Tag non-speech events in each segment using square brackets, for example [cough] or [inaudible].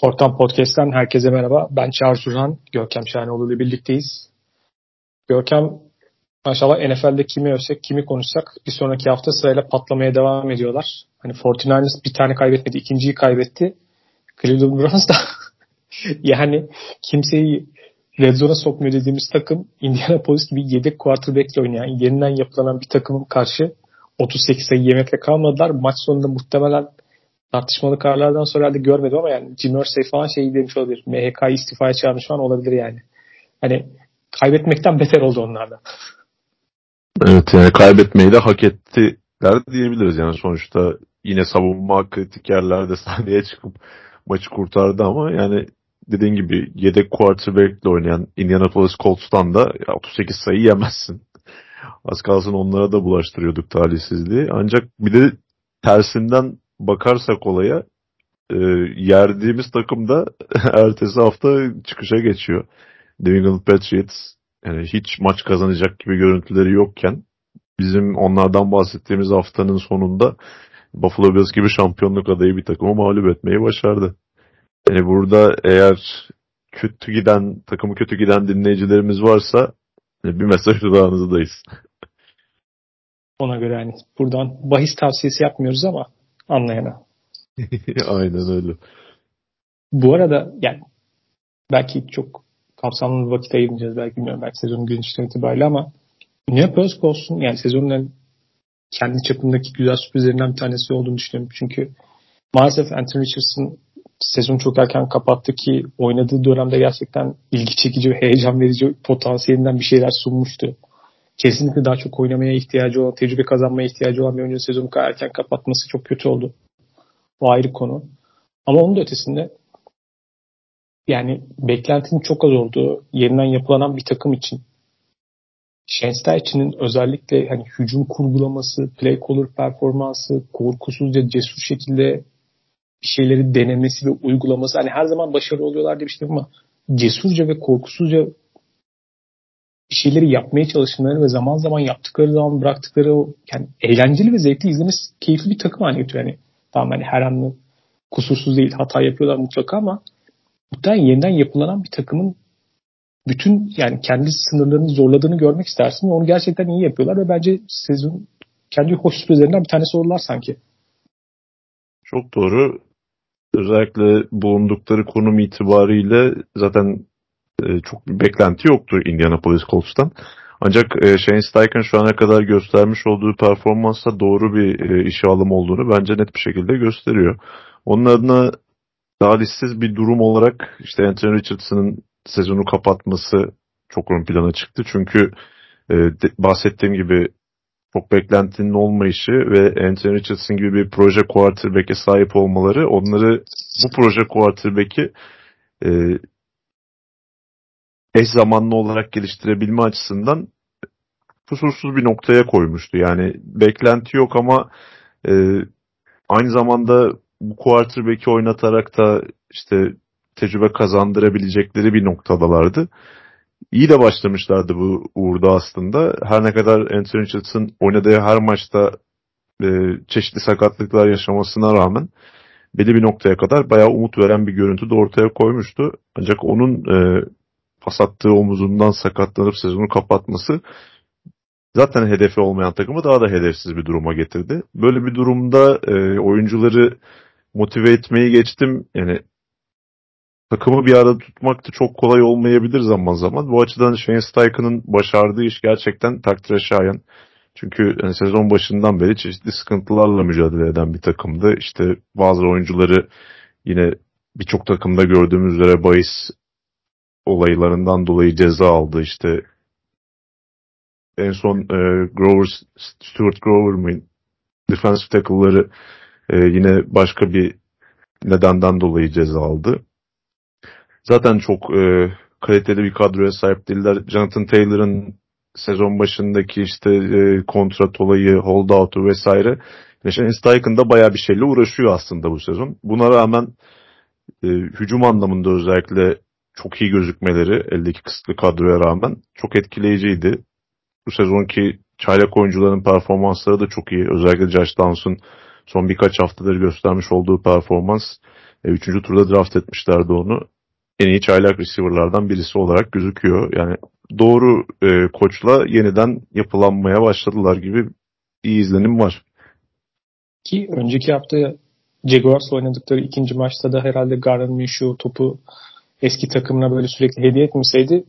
Fortan Podcast'ten herkese merhaba. Ben Çağrı Surhan, Görkem Şahinoğlu ile birlikteyiz. Görkem, maşallah NFL'de kimi övsek, kimi konuşsak bir sonraki hafta sırayla patlamaya devam ediyorlar. Hani 49ers bir tane kaybetmedi, ikinciyi kaybetti. Cleveland Browns da [laughs] yani kimseyi red zone'a sokmuyor dediğimiz takım Indianapolis gibi yedek quarterback'le oynayan, yeniden yapılanan bir takımın karşı 38 sayı yemekle kalmadılar. Maç sonunda muhtemelen tartışmalı kararlardan sonra herhalde görmedim ama yani Jim Irsay falan şey demiş olabilir. MHK istifaya çağırmış falan olabilir yani. Hani kaybetmekten beter oldu onlardan. Evet yani kaybetmeyi de hak ettiler diyebiliriz yani sonuçta yine savunma kritik yerlerde [laughs] sahneye çıkıp maçı kurtardı ama yani dediğin gibi yedek quarterback ile oynayan Indianapolis Colts'tan da 38 sayı yemezsin. Az kalsın onlara da bulaştırıyorduk talihsizliği. Ancak bir de tersinden bakarsak olaya e, yerdiğimiz takım da [laughs] ertesi hafta çıkışa geçiyor. New England Patriots yani hiç maç kazanacak gibi görüntüleri yokken bizim onlardan bahsettiğimiz haftanın sonunda Buffalo Bills gibi şampiyonluk adayı bir takımı mağlup etmeyi başardı. Yani burada eğer kötü giden, takımı kötü giden dinleyicilerimiz varsa bir mesaj dudağınızdayız. Ona göre yani buradan bahis tavsiyesi yapmıyoruz ama anlayana. [laughs] Aynen öyle. Bu arada yani belki çok kapsamlı bir vakit ayırmayacağız belki bilmiyorum belki sezonun genişliği itibariyle ama Minneapolis olsun yani sezonun kendi çapındaki güzel sürprizlerinden bir tanesi olduğunu düşünüyorum. Çünkü maalesef Anthony Richardson sezon çok erken kapattı ki oynadığı dönemde gerçekten ilgi çekici ve heyecan verici potansiyelinden bir şeyler sunmuştu. Kesinlikle daha çok oynamaya ihtiyacı olan, tecrübe kazanmaya ihtiyacı olan bir oyuncu sezonu erken kapatması çok kötü oldu. O ayrı konu. Ama onun da ötesinde yani beklentinin çok az olduğu, yerinden yapılanan bir takım için Şensteich'in özellikle hani hücum kurgulaması, play caller performansı, korkusuzca cesur şekilde bir şeyleri denemesi ve uygulaması hani her zaman başarılı oluyorlar diye bir şey ama cesurca ve korkusuzca bir şeyleri yapmaya çalışmaları ve zaman zaman yaptıkları zaman bıraktıkları o yani eğlenceli ve zevkli izlemesi keyifli bir takım haline getiriyor. Yani tamam hani her anlı kusursuz değil hata yapıyorlar mutlaka ama muhtemelen yeniden yapılanan bir takımın bütün yani kendi sınırlarını zorladığını görmek istersin onu gerçekten iyi yapıyorlar ve bence sezon kendi hoş sürprizlerinden bir tanesi oldular sanki. Çok doğru. Özellikle bulundukları konum itibariyle zaten e, çok bir beklenti yoktu Indianapolis Colts'tan. Ancak e, Shane Steichen şu ana kadar göstermiş olduğu performansla doğru bir e, işe alım olduğunu bence net bir şekilde gösteriyor. Onun adına talihsiz bir durum olarak işte Anthony Richardson'ın sezonu kapatması çok ön plana çıktı. Çünkü e, bahsettiğim gibi çok beklentinin olmayışı ve Anthony Richardson gibi bir proje quarterback'e sahip olmaları onları bu proje quarterback'i eş zamanlı olarak geliştirebilme açısından kusursuz bir noktaya koymuştu. Yani beklenti yok ama e, aynı zamanda bu quarterback'i oynatarak da işte tecrübe kazandırabilecekleri bir noktadalardı. İyi de başlamışlardı bu uğurda aslında. Her ne kadar Anthony Richardson oynadığı her maçta e, çeşitli sakatlıklar yaşamasına rağmen belli bir noktaya kadar bayağı umut veren bir görüntü de ortaya koymuştu. Ancak onun e, pas attığı omuzundan sakatlanıp sezonu kapatması zaten hedefi olmayan takımı daha da hedefsiz bir duruma getirdi. Böyle bir durumda e, oyuncuları motive etmeyi geçtim. Yani takımı bir arada tutmak da çok kolay olmayabilir zaman zaman. Bu açıdan Shane Steichen'ın başardığı iş gerçekten takdire şayan. Çünkü yani sezon başından beri çeşitli sıkıntılarla mücadele eden bir takımdı. İşte bazı oyuncuları yine birçok takımda gördüğümüz üzere bahis olaylarından dolayı ceza aldı. İşte en son e, Grover, Stuart Grover mı defensive tackle'ları e, yine başka bir nedenden dolayı ceza aldı. Zaten çok e, kaliteli bir kadroya sahip değiller. Jonathan Taylor'ın sezon başındaki işte e, kontrat olayı, holdout'u vesaire. Neşen Steichen da bayağı bir şeyle uğraşıyor aslında bu sezon. Buna rağmen e, hücum anlamında özellikle çok iyi gözükmeleri eldeki kısıtlı kadroya rağmen çok etkileyiciydi. Bu sezonki çaylak oyuncuların performansları da çok iyi. Özellikle Josh Downs'un son birkaç haftadır göstermiş olduğu performans E, üçüncü turda draft etmişlerdi onu. En iyi çaylak receiver'lardan birisi olarak gözüküyor. Yani doğru e, koçla yeniden yapılanmaya başladılar gibi iyi izlenim var. Ki önceki hafta Jaguars oynadıkları ikinci maçta da herhalde Garner Minshew topu eski takımına böyle sürekli hediye etmeseydi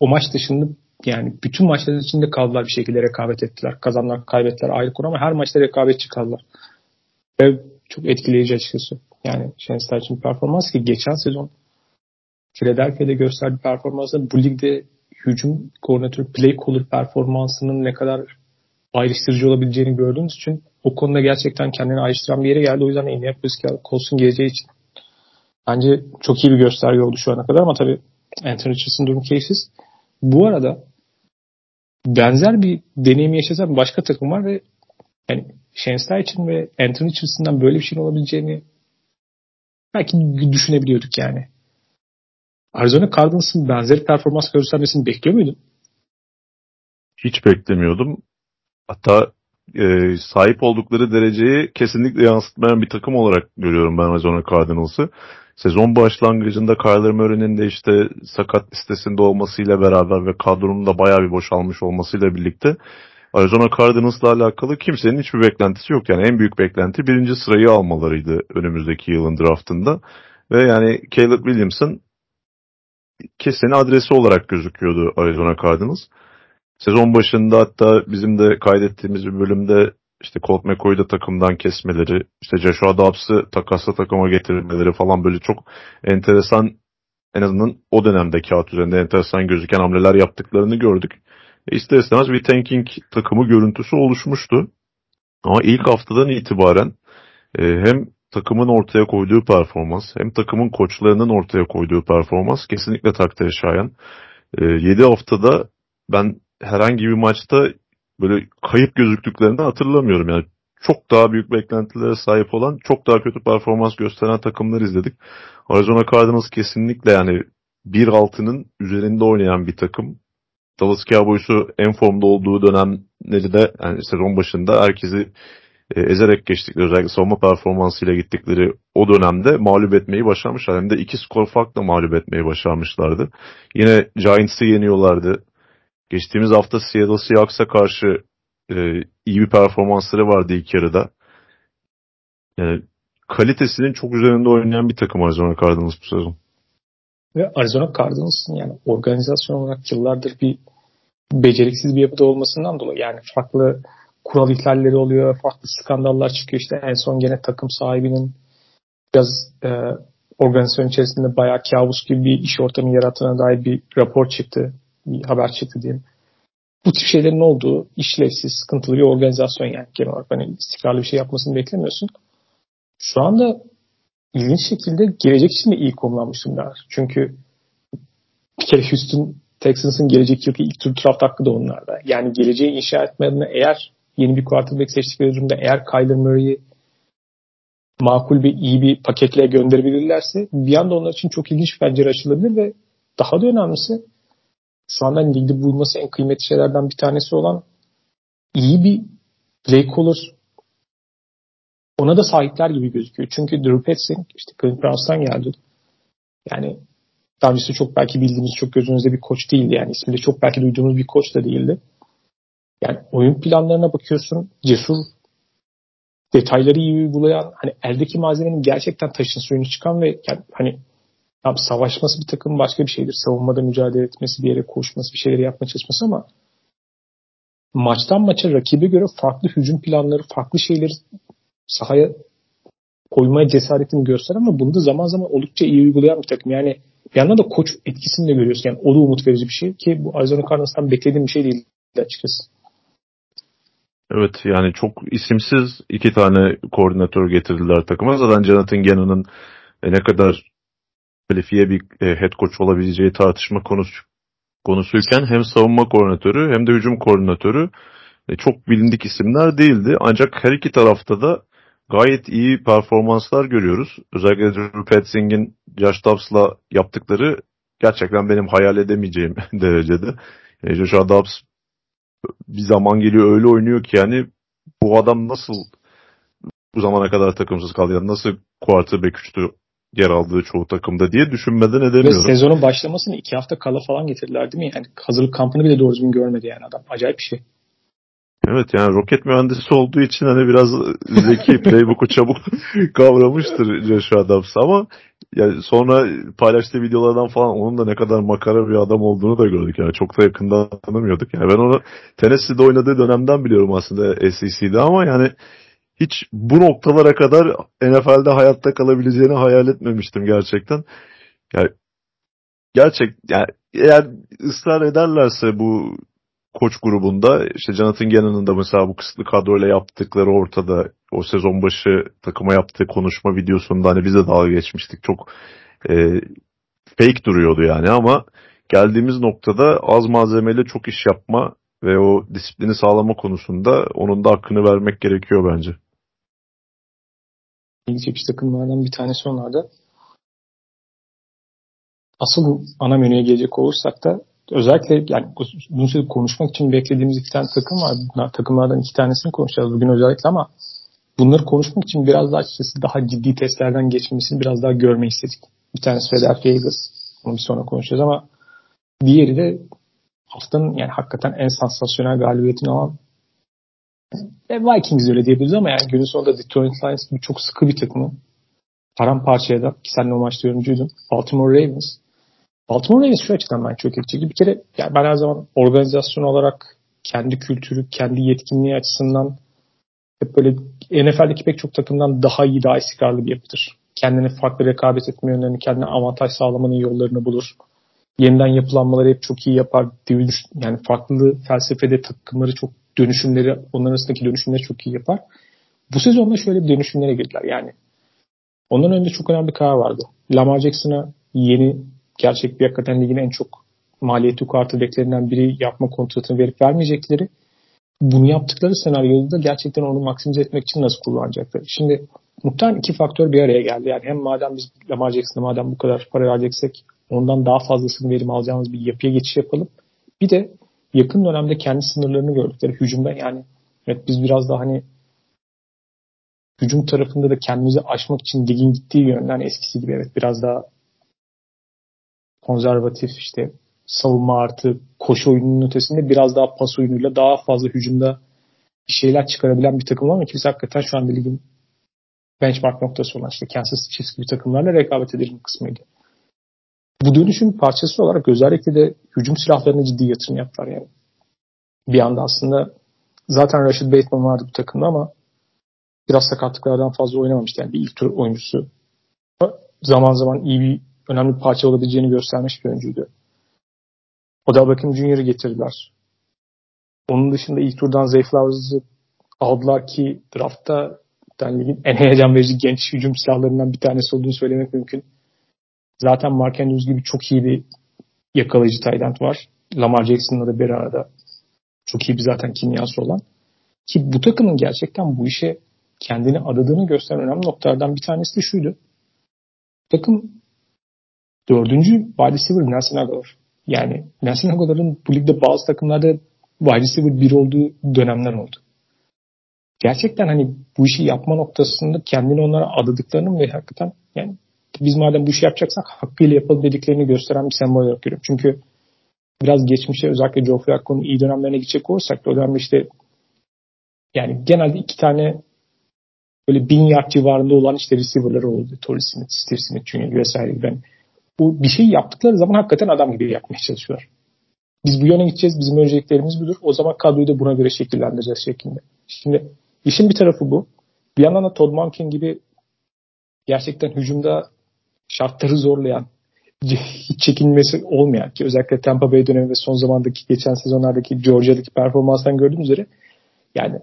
o maç dışında yani bütün maçlar içinde kaldılar bir şekilde rekabet ettiler. Kazanlar kaybettiler ayrı konu ama her maçta rekabetçi kaldılar. Ve çok etkileyici açıkçası. Yani Şensler için performans ki geçen sezon Philadelphia'da gösterdiği performansla bu ligde hücum koordinatörü play caller performansının ne kadar ayrıştırıcı olabileceğini gördüğümüz için o konuda gerçekten kendini ayrıştıran bir yere geldi. O yüzden Indianapolis Colts'un geleceği için bence çok iyi bir gösterge oldu şu ana kadar ama tabii Anthony Richardson durum keyifsiz. Bu arada benzer bir deneyimi yaşatan başka takım var ve yani Shane için ve Anthony Richardson'dan böyle bir şey olabileceğini belki düşünebiliyorduk yani. Arizona Cardinals'ın benzeri performans göstermesini bekliyor muydun? Hiç beklemiyordum. Hatta e, sahip oldukları dereceyi kesinlikle yansıtmayan bir takım olarak görüyorum ben Arizona Cardinals'ı. Sezon başlangıcında Kyler Murray'nin de işte sakat listesinde olmasıyla beraber ve kadronun da bayağı bir boşalmış olmasıyla birlikte Arizona Cardinals'la alakalı kimsenin hiçbir beklentisi yok. Yani en büyük beklenti birinci sırayı almalarıydı önümüzdeki yılın draftında. Ve yani Caleb Williamson kesin adresi olarak gözüküyordu Arizona Cardinals. Sezon başında hatta bizim de kaydettiğimiz bir bölümde işte Colt McCoy'u da takımdan kesmeleri, işte Joshua Dobbs'ı takasla takıma getirmeleri falan böyle çok enteresan en azından o dönemde kağıt üzerinde enteresan gözüken hamleler yaptıklarını gördük. E ister istemez bir tanking takımı görüntüsü oluşmuştu. Ama ilk haftadan itibaren e, hem takımın ortaya koyduğu performans hem takımın koçlarının ortaya koyduğu performans kesinlikle takdire şayan. E, 7 haftada ben herhangi bir maçta böyle kayıp gözüktüklerini hatırlamıyorum. Yani çok daha büyük beklentilere sahip olan, çok daha kötü performans gösteren takımlar izledik. Arizona Cardinals kesinlikle yani 1-6'nın üzerinde oynayan bir takım. Dallas Cowboys'u en formda olduğu dönemleri de yani sezon başında herkesi e, ezerek geçtikleri özellikle savunma performansıyla gittikleri o dönemde mağlup etmeyi başarmışlar. Hem de iki skor farkla mağlup etmeyi başarmışlardı. Yine Giants'ı yeniyorlardı. Geçtiğimiz hafta Seattle Seahawks'a karşı e, iyi bir performansları vardı ilk yarıda. Yani kalitesinin çok üzerinde oynayan bir takım Arizona Cardinals bu sezon. Ve Arizona Cardinals'ın yani organizasyon olarak yıllardır bir beceriksiz bir yapıda olmasından dolayı yani farklı kural ihlalleri oluyor, farklı skandallar çıkıyor. İşte en son gene takım sahibinin biraz e, organizasyon içerisinde bayağı kabus gibi bir iş ortamı yarattığına dair bir rapor çıktı bir haber çıktı diyeyim. Bu tip şeylerin olduğu işlevsiz, sıkıntılı bir organizasyon yani genel olarak hani istikrarlı bir şey yapmasını beklemiyorsun. Şu anda ilginç şekilde gelecek için de iyi konumlanmış. Çünkü bir kere Houston Texans'ın gelecek yılki ilk tur draft hakkı da onlarda. Yani geleceği inşa etme adına eğer yeni bir quarterback seçtikleri durumda eğer Kyler Murray'i makul bir iyi bir paketle gönderebilirlerse bir anda onlar için çok ilginç bir pencere açılabilir ve daha da önemlisi şu anda hani ligde bulunması en kıymetli şeylerden bir tanesi olan iyi bir play caller ona da sahipler gibi gözüküyor. Çünkü Drew Petzing işte Cleveland Browns'tan geldi. Yani daha öncesi çok belki bildiğimiz, çok gözünüzde bir koç değildi. Yani isminde çok belki duyduğumuz bir koç da değildi. Yani oyun planlarına bakıyorsun. Cesur detayları iyi uygulayan hani eldeki malzemenin gerçekten taşın suyunu çıkan ve yani hani Abi savaşması bir takım başka bir şeydir. Savunmada mücadele etmesi, bir yere koşması, bir şeyleri yapmaya çalışması ama maçtan maça rakibe göre farklı hücum planları, farklı şeyleri sahaya koymaya cesaretini göster ama bunu da zaman zaman oldukça iyi uygulayan bir takım. Yani bir yandan da koç etkisini de görüyorsun. Yani o da umut verici bir şey ki bu Arizona Cardinals'tan beklediğim bir şey değil açıkçası. Evet yani çok isimsiz iki tane koordinatör getirdiler takıma. Zaten Jonathan Gannon'ın ne kadar kalifiye bir e, head coach olabileceği tartışma konusu konusuyken hem savunma koordinatörü hem de hücum koordinatörü e, çok bilindik isimler değildi. Ancak her iki tarafta da gayet iyi performanslar görüyoruz. Özellikle Drew Petzing'in Josh Dobbs'la yaptıkları gerçekten benim hayal edemeyeceğim [laughs] derecede. E, Josh Dobbs bir zaman geliyor öyle oynuyor ki yani bu adam nasıl bu zamana kadar takımsız kaldı ya nasıl quarterback üçtü yer aldığı çoğu takımda diye düşünmeden edemiyorum. Ve sezonun başlamasını iki hafta kala falan getirdiler değil mi? Yani hazırlık kampını bile doğru düzgün görmedi yani adam. Acayip bir şey. Evet yani roket mühendisi olduğu için hani biraz zeki [laughs] playbook'u çabuk kavramıştır Joshua Dobbs ama yani sonra paylaştığı videolardan falan onun da ne kadar makara bir adam olduğunu da gördük. Yani çok da yakından tanımıyorduk. Yani ben onu Tennessee'de oynadığı dönemden biliyorum aslında SEC'de ama yani hiç bu noktalara kadar NFL'de hayatta kalabileceğini hayal etmemiştim gerçekten. Yani gerçek yani eğer ısrar ederlerse bu koç grubunda işte Jonathan Gannon'ın da mesela bu kısıtlı kadroyla yaptıkları ortada o sezon başı takıma yaptığı konuşma videosunda hani biz de dalga geçmiştik. Çok e, fake duruyordu yani ama geldiğimiz noktada az malzemeyle çok iş yapma ve o disiplini sağlama konusunda onun da hakkını vermek gerekiyor bence. Çekici takımlardan bir tanesi onlarda. Asıl ana menüye gelecek olursak da özellikle yani bunu konuşmak için beklediğimiz iki tane takım var. Bunlar, takımlardan iki tanesini konuşacağız bugün özellikle ama bunları konuşmak için biraz daha açıkçası daha ciddi testlerden geçmesini biraz daha görmeyi istedik. Bir tanesi Philadelphia Eagles. Onu bir sonra konuşacağız ama diğeri de haftanın yani hakikaten en sansasyonel galibiyetini alan e, Vikings öyle diyebiliriz ama yani günün sonunda Detroit Lions gibi çok sıkı bir takımı paramparça eden ki sen o maçta yorumcuydun. Baltimore Ravens Baltimore Ravens şu açıdan ben çok etkili. Bir kere yani ben her zaman organizasyon olarak kendi kültürü, kendi yetkinliği açısından hep böyle NFL'deki pek çok takımdan daha iyi, daha istikrarlı bir yapıdır. Kendine farklı rekabet etme yönlerini, kendine avantaj sağlamanın yollarını bulur. Yeniden yapılanmaları hep çok iyi yapar. Yani farklı felsefede takımları çok dönüşümleri, onların arasındaki dönüşümleri çok iyi yapar. Bu sezonda şöyle bir dönüşümlere girdiler. Yani ondan önce çok önemli bir karar vardı. Lamar Jackson'a yeni gerçek bir hakikaten ligin en çok maliyeti yukarı beklerinden biri yapma kontratını verip vermeyecekleri bunu yaptıkları senaryoda gerçekten onu maksimize etmek için nasıl kullanacaklar? Şimdi muhtemelen iki faktör bir araya geldi. Yani hem madem biz Lamar Jackson'a madem bu kadar para vereceksek ondan daha fazlasını verim alacağımız bir yapıya geçiş yapalım. Bir de yakın dönemde kendi sınırlarını gördükleri hücumda yani evet biz biraz daha hani hücum tarafında da kendimizi aşmak için ligin gittiği yönden eskisi gibi evet biraz daha konservatif işte savunma artı koşu oyununun ötesinde biraz daha pas oyunuyla daha fazla hücumda bir şeyler çıkarabilen bir takım ama ki biz hakikaten şu anda ligin benchmark noktası olan işte Kansas Chiefs gibi takımlarla rekabet edelim kısmıydı. Bu dönüşüm parçası olarak özellikle de hücum silahlarına ciddi yatırım yaptılar yani. Bir anda aslında zaten Rashid Bateman vardı bu takımda ama biraz sakatlıklardan fazla oynamamıştı. Yani bir ilk tur oyuncusu. Zaman zaman iyi bir önemli bir parça olabileceğini göstermiş bir oyuncuydu. Odell Beckham Jr.'ı getirdiler. Onun dışında ilk turdan Zay Flowers'ı aldılar ki draftta yani ligin en heyecan verici genç hücum silahlarından bir tanesi olduğunu söylemek mümkün. Zaten Mark Andrews gibi çok iyi bir yakalayıcı Tayland var. Lamar Jackson'la da bir arada çok iyi bir zaten kimyası olan. Ki bu takımın gerçekten bu işe kendini adadığını gösteren önemli noktalardan bir tanesi de şuydu. Takım Dördüncü wide receiver Nelson Aguilar. Yani Nelson Aguilar'ın bu ligde bazı takımlarda wide receiver bir olduğu dönemler oldu. Gerçekten hani bu işi yapma noktasında kendini onlara adadıklarını ve hakikaten yani biz madem bu işi yapacaksak hakkıyla yapalım dediklerini gösteren bir sembol olarak görüyorum. Çünkü biraz geçmişe özellikle Joe Flacco'nun iyi dönemlerine gidecek olursak o dönemde işte yani genelde iki tane böyle bin yard civarında olan işte receiver'ları oldu. Torrey Smith, Steve Smith Jr. vesaire gibi. Yani bu bir şey yaptıkları zaman hakikaten adam gibi yapmaya çalışıyorlar. Biz bu yöne gideceğiz. Bizim önceliklerimiz budur. O zaman kadroyu da buna göre şekillendireceğiz şeklinde. Şimdi işin bir tarafı bu. Bir yandan da Todd Monken gibi gerçekten hücumda şartları zorlayan, hiç çekinmesi olmayan ki özellikle Tampa Bay dönemi ve son zamandaki geçen sezonlardaki Georgia'daki performanstan gördüğümüz üzere yani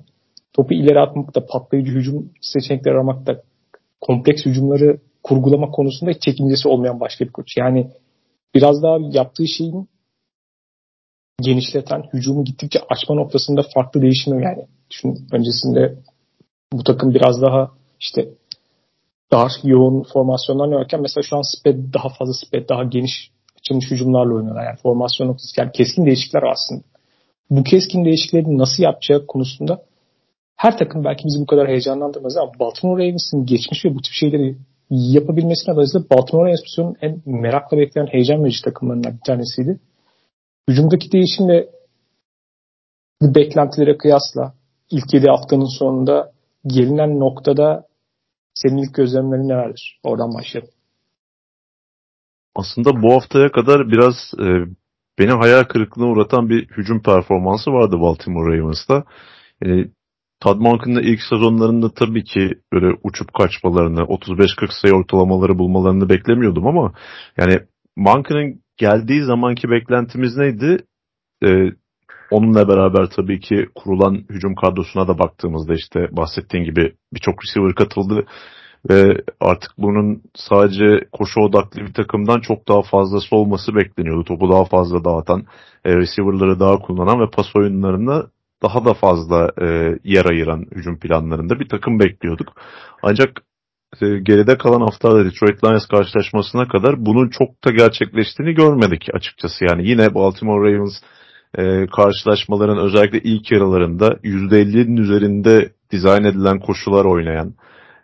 topu ileri atmakta, patlayıcı hücum seçenekleri aramakta, kompleks hücumları kurgulama konusunda hiç çekincesi olmayan başka bir koç. Yani biraz daha yaptığı şeyin genişleten, hücumu gittikçe açma noktasında farklı değişimi yani. Düşün öncesinde bu takım biraz daha işte dar, yoğun formasyonlarla oynarken mesela şu an sped daha fazla sped, daha geniş açılmış hücumlarla oynuyorlar. Yani formasyon noktası yani keskin değişiklikler aslında. Bu keskin değişiklikleri nasıl yapacağı konusunda her takım belki bizi bu kadar heyecanlandırmaz ama Baltimore Ravens'ın geçmiş ve bu tip şeyleri yapabilmesine dolayısıyla Baltimore Ravens'ın en merakla bekleyen heyecan verici takımlarından bir tanesiydi. Hücumdaki değişimle bu beklentilere kıyasla ilk 7 haftanın sonunda gelinen noktada senin ilk gözlemlerin nelerdir? Oradan başlayalım. Aslında bu haftaya kadar biraz e, beni hayal kırıklığına uğratan bir hücum performansı vardı Baltimore Ravens'ta. Yani Todd Monken'ın ilk sezonlarında tabii ki böyle uçup kaçmalarını, 35-40 sayı ortalamaları bulmalarını beklemiyordum ama yani Monken'ın geldiği zamanki beklentimiz neydi? Ee, onunla beraber tabii ki kurulan hücum kadrosuna da baktığımızda işte bahsettiğin gibi birçok receiver katıldı ve artık bunun sadece koşu odaklı bir takımdan çok daha fazlası olması bekleniyordu. Topu daha fazla dağıtan, e, receiver'ları daha kullanan ve pas oyunlarında daha da fazla e, yer ayıran hücum planlarında bir takım bekliyorduk. Ancak e, geride kalan haftalarda Detroit Lions karşılaşmasına kadar bunun çok da gerçekleştiğini görmedik açıkçası. Yani yine Baltimore Ravens e, karşılaşmaların özellikle ilk yarılarında %50'nin üzerinde dizayn edilen koşular oynayan,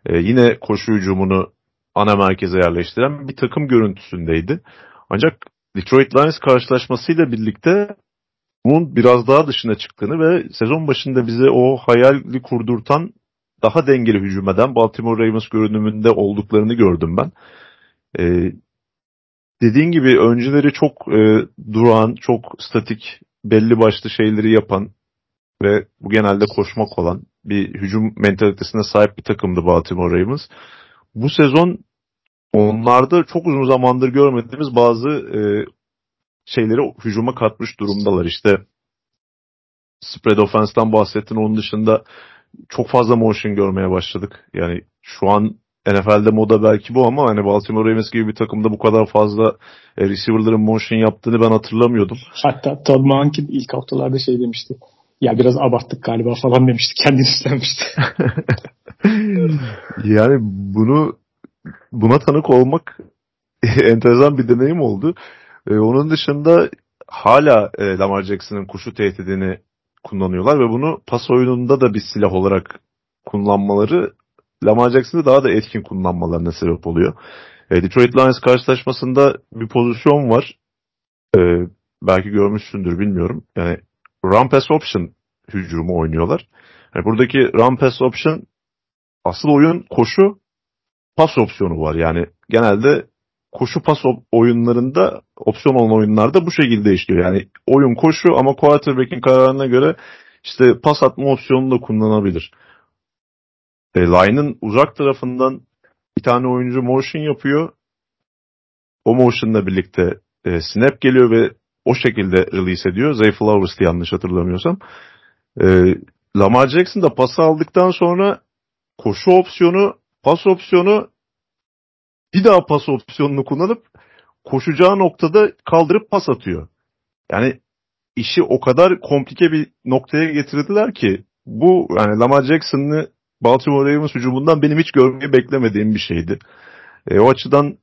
e, yine koşu hücumunu ana merkeze yerleştiren bir takım görüntüsündeydi. Ancak Detroit Lions karşılaşmasıyla birlikte bunun biraz daha dışına çıktığını ve sezon başında bize o hayali kurdurtan daha dengeli hücum eden Baltimore Ravens görünümünde olduklarını gördüm ben. Ee, dediğin gibi önceleri çok e, duran, çok statik, belli başlı şeyleri yapan ve bu genelde koşmak olan bir hücum mentalitesine sahip bir takımdı Baltimore Ravens. Bu sezon onlarda çok uzun zamandır görmediğimiz bazı e, şeyleri hücuma katmış durumdalar. İşte spread offense'dan bahsettin. Onun dışında çok fazla motion görmeye başladık. Yani şu an NFL'de moda belki bu ama hani Baltimore Ravens gibi bir takımda bu kadar fazla e, receiver'ların motion yaptığını ben hatırlamıyordum. Hatta Todd Monken ilk haftalarda şey demişti. Ya biraz abarttık galiba falan demişti. Kendini istemişti. [laughs] yani bunu buna tanık olmak [laughs] enteresan bir deneyim oldu. Ee, onun dışında hala e, Lamar Jackson'ın kuşu tehdidini kullanıyorlar ve bunu pas oyununda da bir silah olarak kullanmaları Lamar Jackson'ı daha da etkin kullanmalarına sebep oluyor. E, Detroit Lions karşılaşmasında bir pozisyon var. E, belki görmüşsündür bilmiyorum. Yani run pass option hücumu oynuyorlar. Yani buradaki run pass option asıl oyun koşu pas opsiyonu var. Yani genelde koşu pas oyunlarında opsiyon olan oyunlarda bu şekilde işliyor. Yani oyun koşu ama quarterback'in kararına göre işte pas atma opsiyonunu da kullanabilir. E, line'ın uzak tarafından bir tane oyuncu motion yapıyor. O motion'la birlikte e, snap geliyor ve o şekilde release ediyor. Zay Flowers'tı yanlış hatırlamıyorsam. E, Lamar Jackson da pası aldıktan sonra koşu opsiyonu, pas opsiyonu bir daha pas opsiyonunu kullanıp koşacağı noktada kaldırıp pas atıyor. Yani işi o kadar komplike bir noktaya getirdiler ki bu yani Lamar Jackson'ı Baltimore Ravens hücumundan benim hiç görmeyi beklemediğim bir şeydi. E, o açıdan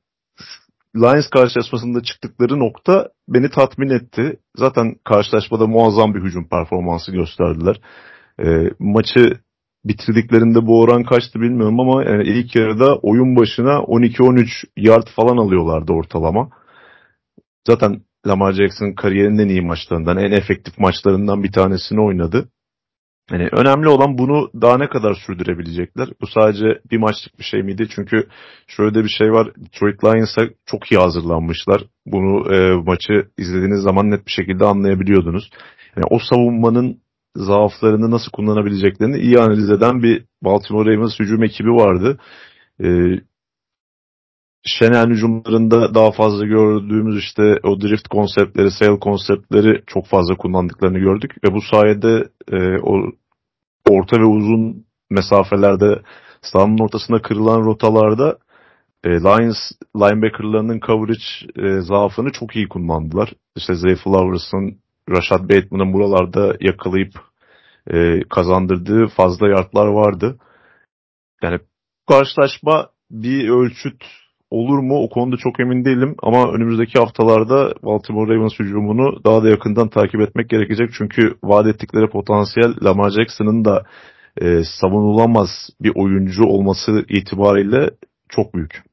Lions karşılaşmasında çıktıkları nokta beni tatmin etti. Zaten karşılaşmada muazzam bir hücum performansı gösterdiler. E, maçı bitirdiklerinde bu oran kaçtı bilmiyorum ama yani ilk yarıda oyun başına 12-13 yard falan alıyorlardı ortalama. Zaten Lamar Jackson kariyerinin en iyi maçlarından, en efektif maçlarından bir tanesini oynadı. Yani önemli olan bunu daha ne kadar sürdürebilecekler. Bu sadece bir maçlık bir şey miydi? Çünkü şöyle de bir şey var. Detroit Lions'a çok iyi hazırlanmışlar. Bunu e, maçı izlediğiniz zaman net bir şekilde anlayabiliyordunuz. Yani o savunmanın zaaflarını nasıl kullanabileceklerini iyi analiz eden bir Baltimore Ravens hücum ekibi vardı. Ee, Şenel hücumlarında daha fazla gördüğümüz işte o drift konseptleri, sail konseptleri çok fazla kullandıklarını gördük ve bu sayede e, o orta ve uzun mesafelerde sahanın ortasında kırılan rotalarda e, Lions linebackerlarının coverage e, zaafını çok iyi kullandılar. İşte Zay Flowers'ın Rashad Bateman'ın buralarda yakalayıp e, kazandırdığı fazla yardlar vardı. Yani karşılaşma bir ölçüt olur mu o konuda çok emin değilim ama önümüzdeki haftalarda Baltimore Ravens hücumunu daha da yakından takip etmek gerekecek çünkü vaat ettikleri potansiyel Lamar Jackson'ın da e, savunulamaz bir oyuncu olması itibariyle çok büyük.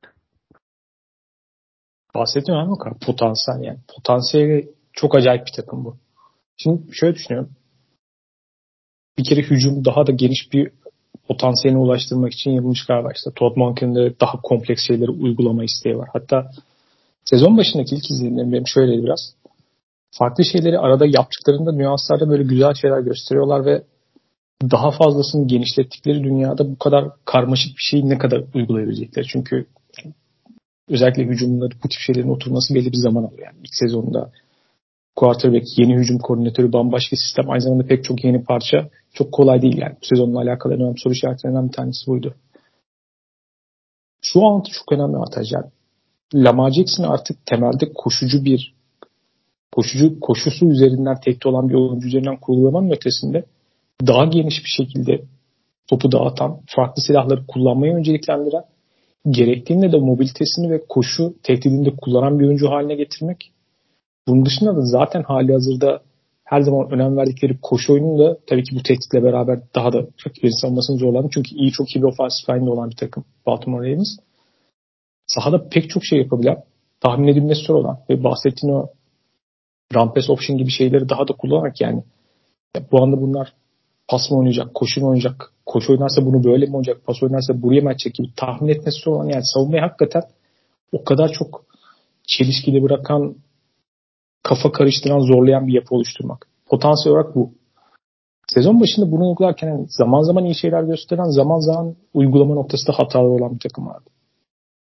bahsetmiyorum ama potansiyel yani. Potansiyeli çok acayip bir takım bu. Şimdi şöyle düşünüyorum. Bir kere hücum daha da geniş bir potansiyeline ulaştırmak için yapılmış galiba işte. Todd Monken'ın da daha kompleks şeyleri uygulama isteği var. Hatta sezon başındaki ilk izlenimlerim benim şöyle biraz. Farklı şeyleri arada yaptıklarında nüanslarda böyle güzel şeyler gösteriyorlar ve daha fazlasını genişlettikleri dünyada bu kadar karmaşık bir şeyi ne kadar uygulayabilecekler. Çünkü özellikle hücumları bu tip şeylerin oturması belli bir zaman alıyor. Yani ilk sezonda quarterback, yeni hücum koordinatörü, bambaşka sistem, aynı zamanda pek çok yeni parça çok kolay değil yani. Bu sezonla alakalı en önemli soru işaretlerinden bir tanesi buydu. Şu an çok önemli avantaj yani. Lamar Jackson artık temelde koşucu bir koşucu koşusu üzerinden tekte olan bir oyuncu üzerinden kurulamanın ötesinde daha geniş bir şekilde topu dağıtan, farklı silahları kullanmayı önceliklendiren, gerektiğinde de mobilitesini ve koşu tehdidinde kullanan bir oyuncu haline getirmek. Bunun dışında da zaten hali hazırda her zaman önem verdikleri koşu oyunu da tabii ki bu tehditle beraber daha da rakiplerin savunmasını zorlandı. Çünkü iyi çok iyi bir offensive line'de olan bir takım Baltimore Ravens. Sahada pek çok şey yapabilen, tahmin edilmesi zor olan ve bahsettiğin o rampes option gibi şeyleri daha da kullanarak yani bu anda bunlar pas mı oynayacak, koşu mu oynayacak, koşu oynarsa bunu böyle mi oynayacak, pas oynarsa buraya mı açacak gibi tahmin etmesi olan yani savunmayı hakikaten o kadar çok çelişkili bırakan, kafa karıştıran, zorlayan bir yapı oluşturmak. Potansiyel olarak bu. Sezon başında bunu uygularken zaman zaman iyi şeyler gösteren, zaman zaman uygulama noktasında hatalı olan bir takım vardı.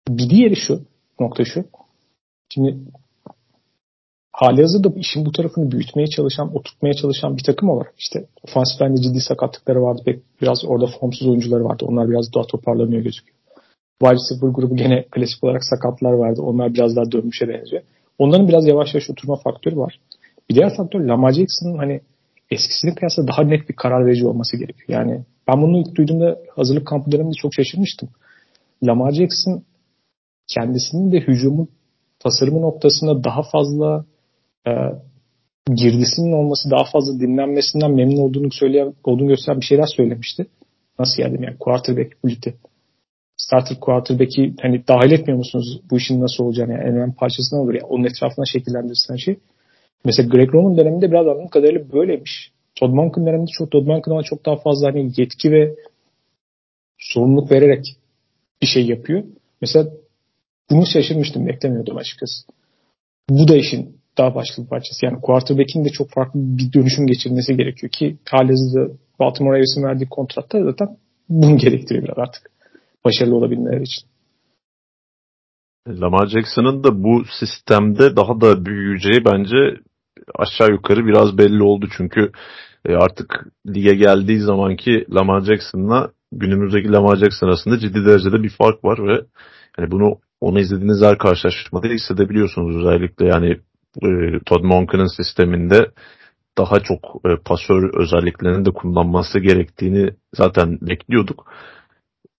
Bir diğeri şu, nokta şu. Şimdi hali hazırda işin bu tarafını büyütmeye çalışan, oturtmaya çalışan bir takım olarak işte ofansif bende ciddi sakatlıkları vardı. Pek biraz orada formsuz oyuncuları vardı. Onlar biraz daha toparlanıyor gözüküyor. Wide receiver grubu gene klasik olarak sakatlar vardı. Onlar biraz daha dönmüşe benziyor. Onların biraz yavaş yavaş oturma faktörü var. Bir diğer faktör Lamar Jackson'ın hani eskisine kıyasla daha net bir karar verici olması gerekiyor. Yani ben bunu ilk duyduğumda hazırlık kampı döneminde çok şaşırmıştım. Lamar Jackson kendisinin de hücumun tasarımı noktasında daha fazla e, girdisinin olması daha fazla dinlenmesinden memnun olduğunu söyleyen, olduğunu gösteren bir şeyler söylemişti. Nasıl yani? Yani quarterback birlikte. Starter quarterback'i hani dahil etmiyor musunuz bu işin nasıl olacağını? Yani en önemli parçası ne olur? Yani onun etrafına şekillendirsen şey. Mesela Greg Roman döneminde biraz anladığım kadarıyla böyleymiş. Todd Monken döneminde çok Todd Monken ama çok daha fazla hani yetki ve sorumluluk vererek bir şey yapıyor. Mesela bunu şaşırmıştım. Beklemiyordum açıkçası. Bu da işin daha başka bir parçası. Yani quarterback'in de çok farklı bir dönüşüm geçirmesi gerekiyor ki halihazırda Baltimore Ravens'in verdiği kontratta zaten bunu gerektiriyor biraz artık. Başarılı olabilmeleri için. Lamar Jackson'ın da bu sistemde daha da büyüyeceği bence aşağı yukarı biraz belli oldu. Çünkü e, artık lige geldiği zamanki Lamar Jackson'la günümüzdeki Lamar Jackson arasında ciddi derecede bir fark var ve yani bunu onu izlediğiniz her karşılaşmada hissedebiliyorsunuz özellikle yani e, Todd Monken'ın sisteminde daha çok e, pasör özelliklerini de kullanması gerektiğini zaten bekliyorduk.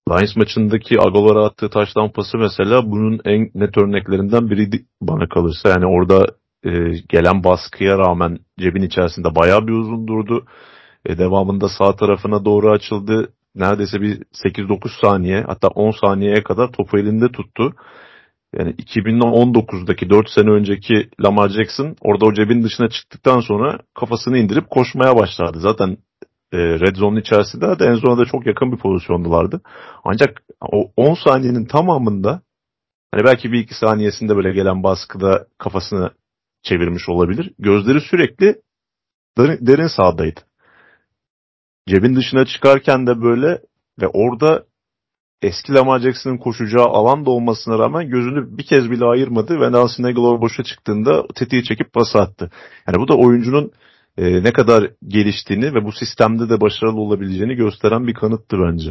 Lions maçındaki Aguilar'a attığı taştan pası mesela bunun en net örneklerinden biriydi bana kalırsa. Yani orada e, gelen baskıya rağmen cebin içerisinde bayağı bir uzun durdu. E, devamında sağ tarafına doğru açıldı. Neredeyse bir 8-9 saniye hatta 10 saniyeye kadar topu elinde tuttu. Yani 2019'daki 4 sene önceki Lamar Jackson orada o cebin dışına çıktıktan sonra kafasını indirip koşmaya başladı. Zaten e, red zone içerisinde de en da çok yakın bir pozisyondulardı. Ancak o 10 saniyenin tamamında hani belki bir iki saniyesinde böyle gelen baskıda kafasını çevirmiş olabilir. Gözleri sürekli derin, derin sahadaydı. Cebin dışına çıkarken de böyle ve orada eski Lamar Jackson'ın koşacağı alan da olmasına rağmen gözünü bir kez bile ayırmadı ve Nelson Aguilar boşa çıktığında tetiği çekip pas attı. Yani bu da oyuncunun e, ne kadar geliştiğini ve bu sistemde de başarılı olabileceğini gösteren bir kanıttı bence.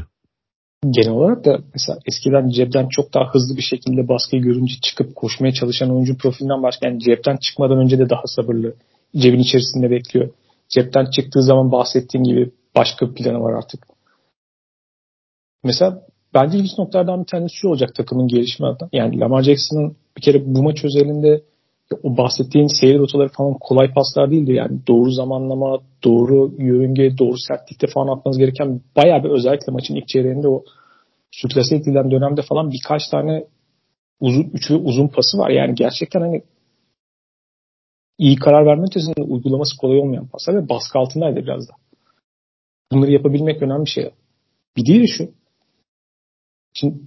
Genel olarak da mesela eskiden cepten çok daha hızlı bir şekilde baskıyı görünce çıkıp koşmaya çalışan oyuncu profilinden başka yani cepten çıkmadan önce de daha sabırlı. Cebin içerisinde bekliyor. Cepten çıktığı zaman bahsettiğim gibi başka bir planı var artık. Mesela bence ilginç noktalardan bir tanesi şu olacak takımın gelişimi adına. Yani Lamar Jackson'ın bir kere bu maç özelinde o bahsettiğin seyir rotaları falan kolay paslar değildi. Yani doğru zamanlama, doğru yörünge, doğru sertlikte falan atmanız gereken bayağı bir özellikle maçın ilk çeyreğinde o sürklase edilen dönemde falan birkaç tane uzun üçlü uzun pası var. Yani gerçekten hani iyi karar verme ötesinde uygulaması kolay olmayan paslar ve baskı altındaydı biraz da. Bunları yapabilmek önemli bir şey. Bir diğeri şu. Şimdi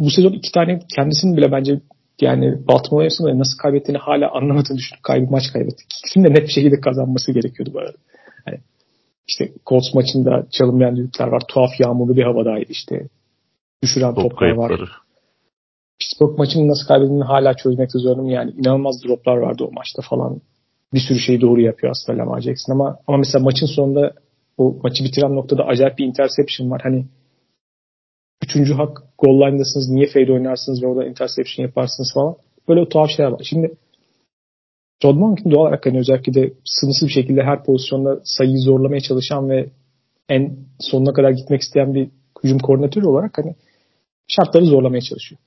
bu sezon iki tane kendisinin bile bence yani Baltimore Ravens'ın nasıl kaybettiğini hala anlamadığını düşünüp kaybı maç kaybetti. İkisinin de net bir şekilde kazanması gerekiyordu bu arada. Yani işte Colts maçında çalınmayan düdükler var. Tuhaf yağmurlu bir havadaydı işte. Düşüren Top toplar kayıpları. var. Pittsburgh maçını nasıl kaybettiğini hala çözmekte zorlanım. Yani inanılmaz droplar vardı o maçta falan. Bir sürü şeyi doğru yapıyor aslında Lamar Jackson ama ama mesela maçın sonunda o maçı bitiren noktada acayip bir interception var. Hani üçüncü hak goal line'dasınız niye fade oynarsınız ve orada interception yaparsınız falan. Böyle tuhaf şeyler var. Şimdi Todd Monken doğal olarak hani özellikle de sınırsız bir şekilde her pozisyonda sayıyı zorlamaya çalışan ve en sonuna kadar gitmek isteyen bir hücum koordinatörü olarak hani şartları zorlamaya çalışıyor.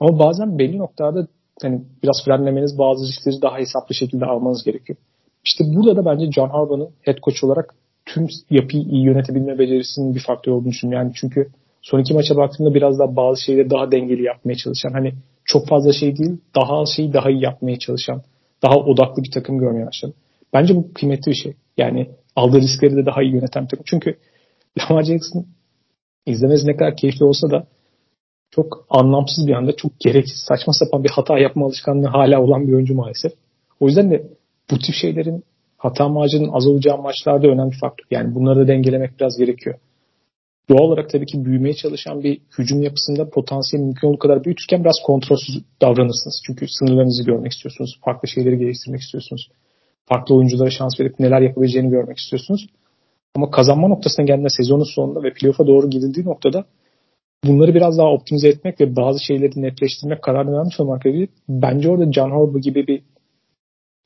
Ama bazen belli noktada hani biraz frenlemeniz bazı riskleri daha hesaplı şekilde almanız gerekiyor. İşte burada da bence John Harbaugh'ın head coach olarak tüm yapıyı iyi yönetebilme becerisinin bir faktör olduğunu düşünüyorum. Yani çünkü son iki maça baktığımda biraz daha bazı şeyleri daha dengeli yapmaya çalışan hani çok fazla şey değil daha az şeyi daha iyi yapmaya çalışan daha odaklı bir takım görmeye başladım. Bence bu kıymetli bir şey. Yani aldığı riskleri de daha iyi yöneten bir takım. Çünkü Lamar Jackson izlemesi ne kadar keyifli olsa da çok anlamsız bir anda çok gereksiz saçma sapan bir hata yapma alışkanlığı hala olan bir oyuncu maalesef. O yüzden de bu tip şeylerin hata marjının az olacağı maçlarda önemli faktör. Yani bunları da dengelemek biraz gerekiyor. Doğal olarak tabii ki büyümeye çalışan bir hücum yapısında potansiyel mümkün olduğu kadar büyütürken biraz kontrolsüz davranırsınız. Çünkü sınırlarınızı görmek istiyorsunuz. Farklı şeyleri geliştirmek istiyorsunuz. Farklı oyunculara şans verip neler yapabileceğini görmek istiyorsunuz. Ama kazanma noktasına geldiğinde sezonun sonunda ve playoff'a doğru gidildiği noktada bunları biraz daha optimize etmek ve bazı şeyleri netleştirmek kararını vermiş olmak gerekiyor. Bence orada John Harbaugh gibi bir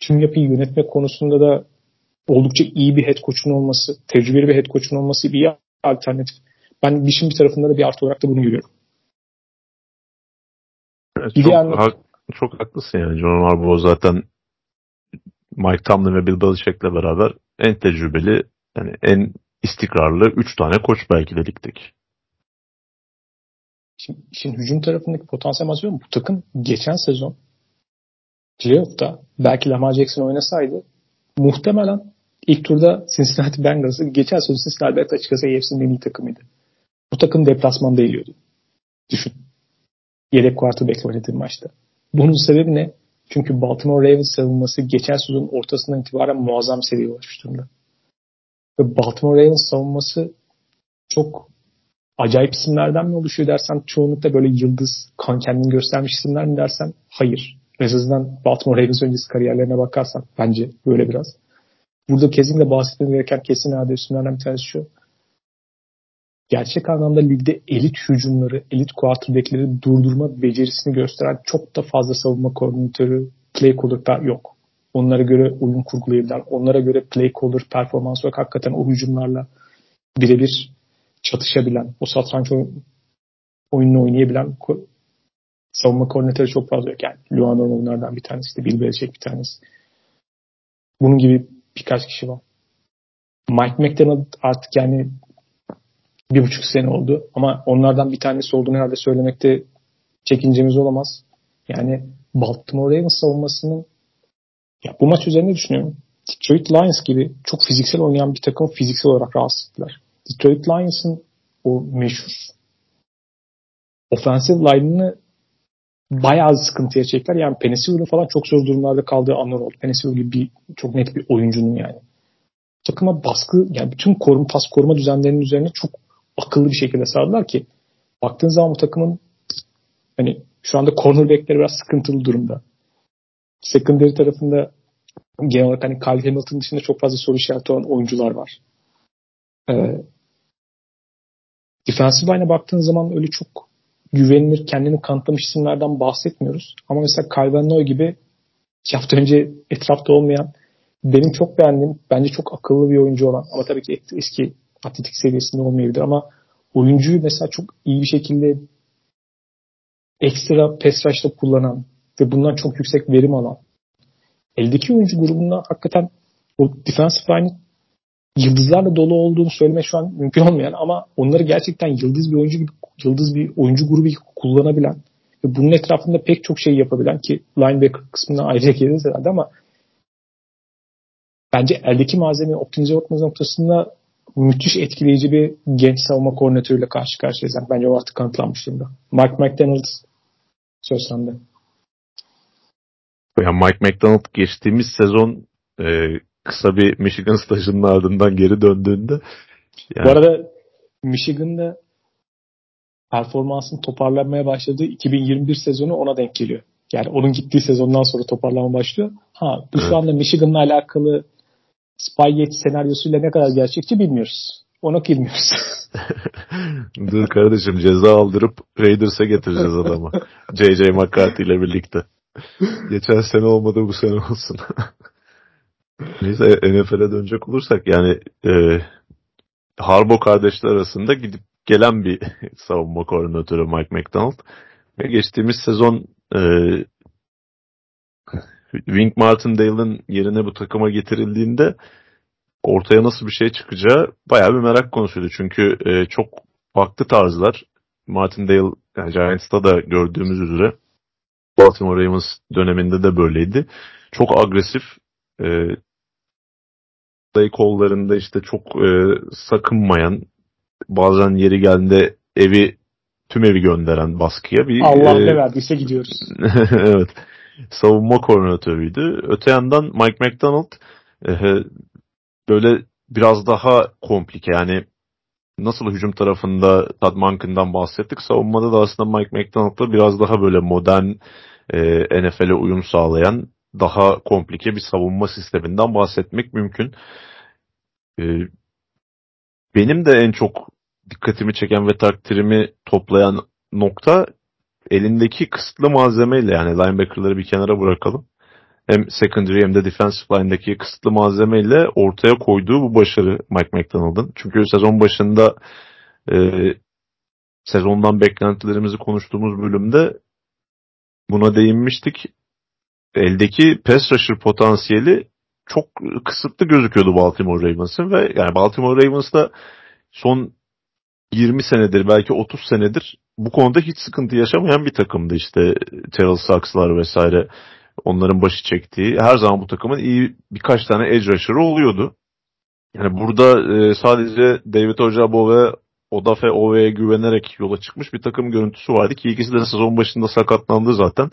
tüm yapıyı yönetmek konusunda da oldukça iyi bir head coach'un olması, tecrübeli bir head coach'un olması bir alternatif. Ben işin bir tarafında da bir artı olarak da bunu görüyorum. Evet, çok, yani... çok haklısın yani. John Harbaugh zaten Mike Tomlin ve Bill Belichick'le beraber en tecrübeli yani en istikrarlı 3 tane koç belki de ligdeki. Şimdi, şimdi hücum tarafındaki potansiyel bahsediyorum. Bu takım geçen sezon playoff'ta belki Lamar Jackson oynasaydı muhtemelen ilk turda Cincinnati Bengals'ı geçen sezon Cincinnati Bengals açıkçası AFC'nin en iyi takımıydı. Bu takım deplasmanda eğiliyordu. Düşün. Yedek quarterback'le oynadığı maçta. Bunun sebebi ne? Çünkü Baltimore Ravens savunması geçen sezonun ortasından itibaren muazzam bir seviyeye ulaşmış durumda. Ve Baltimore Ravens savunması çok acayip isimlerden mi oluşuyor dersen çoğunlukla böyle yıldız kan kendini göstermiş isimler mi dersen hayır. En azından Baltimore Ravens öncesi kariyerlerine bakarsan bence böyle biraz. Burada kesinlikle bahsetmem gereken kesin herhalde isimlerden bir tanesi şu. Gerçek anlamda ligde elit hücumları, elit quarterbackleri durdurma becerisini gösteren çok da fazla savunma koordinatörü, play caller yok. Onlara göre oyun kurgulayabilirler. Onlara göre play caller performans olarak hakikaten o hücumlarla birebir çatışabilen, o satranç oyununu oynayabilen savunma koordinatörü çok fazla yok. Yani Luan'ın onlardan bir tanesi de Bill Belichick bir tanesi. Bunun gibi birkaç kişi var. Mike McDonald artık yani bir buçuk sene oldu ama onlardan bir tanesi olduğunu herhalde söylemekte çekincemiz olamaz. Yani Baltimore Ravens savunmasının ya bu maç üzerine düşünüyorum. Detroit Lions gibi çok fiziksel oynayan bir takım fiziksel olarak rahatsız ettiler. Detroit Lions'ın o meşhur offensive line'ını bayağı sıkıntıya çektiler. Yani Penicillin falan çok zor durumlarda kaldığı anlar oldu. Penicillin gibi bir, çok net bir oyuncunun yani. Takıma baskı, yani bütün koruma, pas koruma düzenlerinin üzerine çok akıllı bir şekilde sağladılar ki baktığın zaman bu takımın hani şu anda cornerbackleri biraz sıkıntılı durumda. Secondary tarafında genel olarak hani Kyle Hamilton dışında çok fazla soru işareti olan oyuncular var. Ee, defensive line'e baktığın zaman öyle çok güvenilir, kendini kanıtlamış isimlerden bahsetmiyoruz. Ama mesela Calvin Noy gibi iki hafta önce etrafta olmayan benim çok beğendiğim, bence çok akıllı bir oyuncu olan ama tabii ki eski atletik seviyesinde olmayabilir ama oyuncuyu mesela çok iyi bir şekilde ekstra pass rush'ta kullanan ve bundan çok yüksek verim alan eldeki oyuncu grubunda hakikaten o defensive line yıldızlarla dolu olduğunu söylemek şu an mümkün olmayan ama onları gerçekten yıldız bir oyuncu gibi yıldız bir oyuncu grubu gibi kullanabilen Ve bunun etrafında pek çok şey yapabilen ki linebacker kısmına ayrıca geliriz herhalde ama bence eldeki malzemeyi optimize etme noktasında müthiş etkileyici bir genç savunma koordinatörüyle karşı karşıyayız. Yani bence o artık kanıtlanmış durumda. Mike McDonald söz sende. Yani Mike McDonald geçtiğimiz sezon e, kısa bir Michigan stajının ardından geri döndüğünde yani... Bu arada Michigan'da performansını toparlanmaya başladığı 2021 sezonu ona denk geliyor. Yani onun gittiği sezondan sonra toparlama başlıyor. Ha bu şu anda Michigan'la alakalı Spygate senaryosuyla ne kadar gerçekçi bilmiyoruz. Onu bilmiyoruz. [laughs] Dur kardeşim ceza aldırıp Raiders'e getireceğiz adamı. [laughs] J.J. McCarthy ile birlikte. Geçen sene olmadı bu sene olsun. [laughs] Neyse NFL'e dönecek olursak yani e, Harbo kardeşler arasında gidip gelen bir savunma koordinatörü Mike McDonald. Ve geçtiğimiz sezon e, Wink Martindale'ın yerine bu takıma getirildiğinde ortaya nasıl bir şey çıkacağı bayağı bir merak konusuydu. Çünkü e, çok farklı tarzlar. Martindale yani Giants'ta da gördüğümüz üzere Baltimore Ravens döneminde de böyleydi. Çok agresif. E, kollarında işte çok e, sakınmayan bazen yeri geldiğinde evi tüm evi gönderen baskıya bir Allah e, ne verdiyse gidiyoruz. [laughs] evet. Savunma koordinatörüydü. Öte yandan Mike McDonald e, böyle biraz daha komplike yani nasıl hücum tarafında Todd Monken'dan bahsettik. Savunmada da aslında Mike McDonald'la biraz daha böyle modern e, NFL'e uyum sağlayan daha komplike bir savunma sisteminden bahsetmek mümkün. E, benim de en çok dikkatimi çeken ve takdirimi toplayan nokta elindeki kısıtlı malzemeyle yani linebacker'ları bir kenara bırakalım. Hem secondary hem de defensive line'daki kısıtlı malzemeyle ortaya koyduğu bu başarı Mike McDonald'ın. Çünkü sezon başında e, sezondan beklentilerimizi konuştuğumuz bölümde buna değinmiştik. Eldeki pass rusher potansiyeli çok kısıtlı gözüküyordu Baltimore Ravens'ın ve yani Baltimore Ravens'da son 20 senedir belki 30 senedir bu konuda hiç sıkıntı yaşamayan bir takımdı işte Terrell Saks'lar vesaire onların başı çektiği her zaman bu takımın iyi birkaç tane edge rusher'ı oluyordu. Yani burada e, sadece David Ojabo ve Odafe Ove'ye güvenerek yola çıkmış bir takım görüntüsü vardı ki ikisi de sezon başında sakatlandı zaten.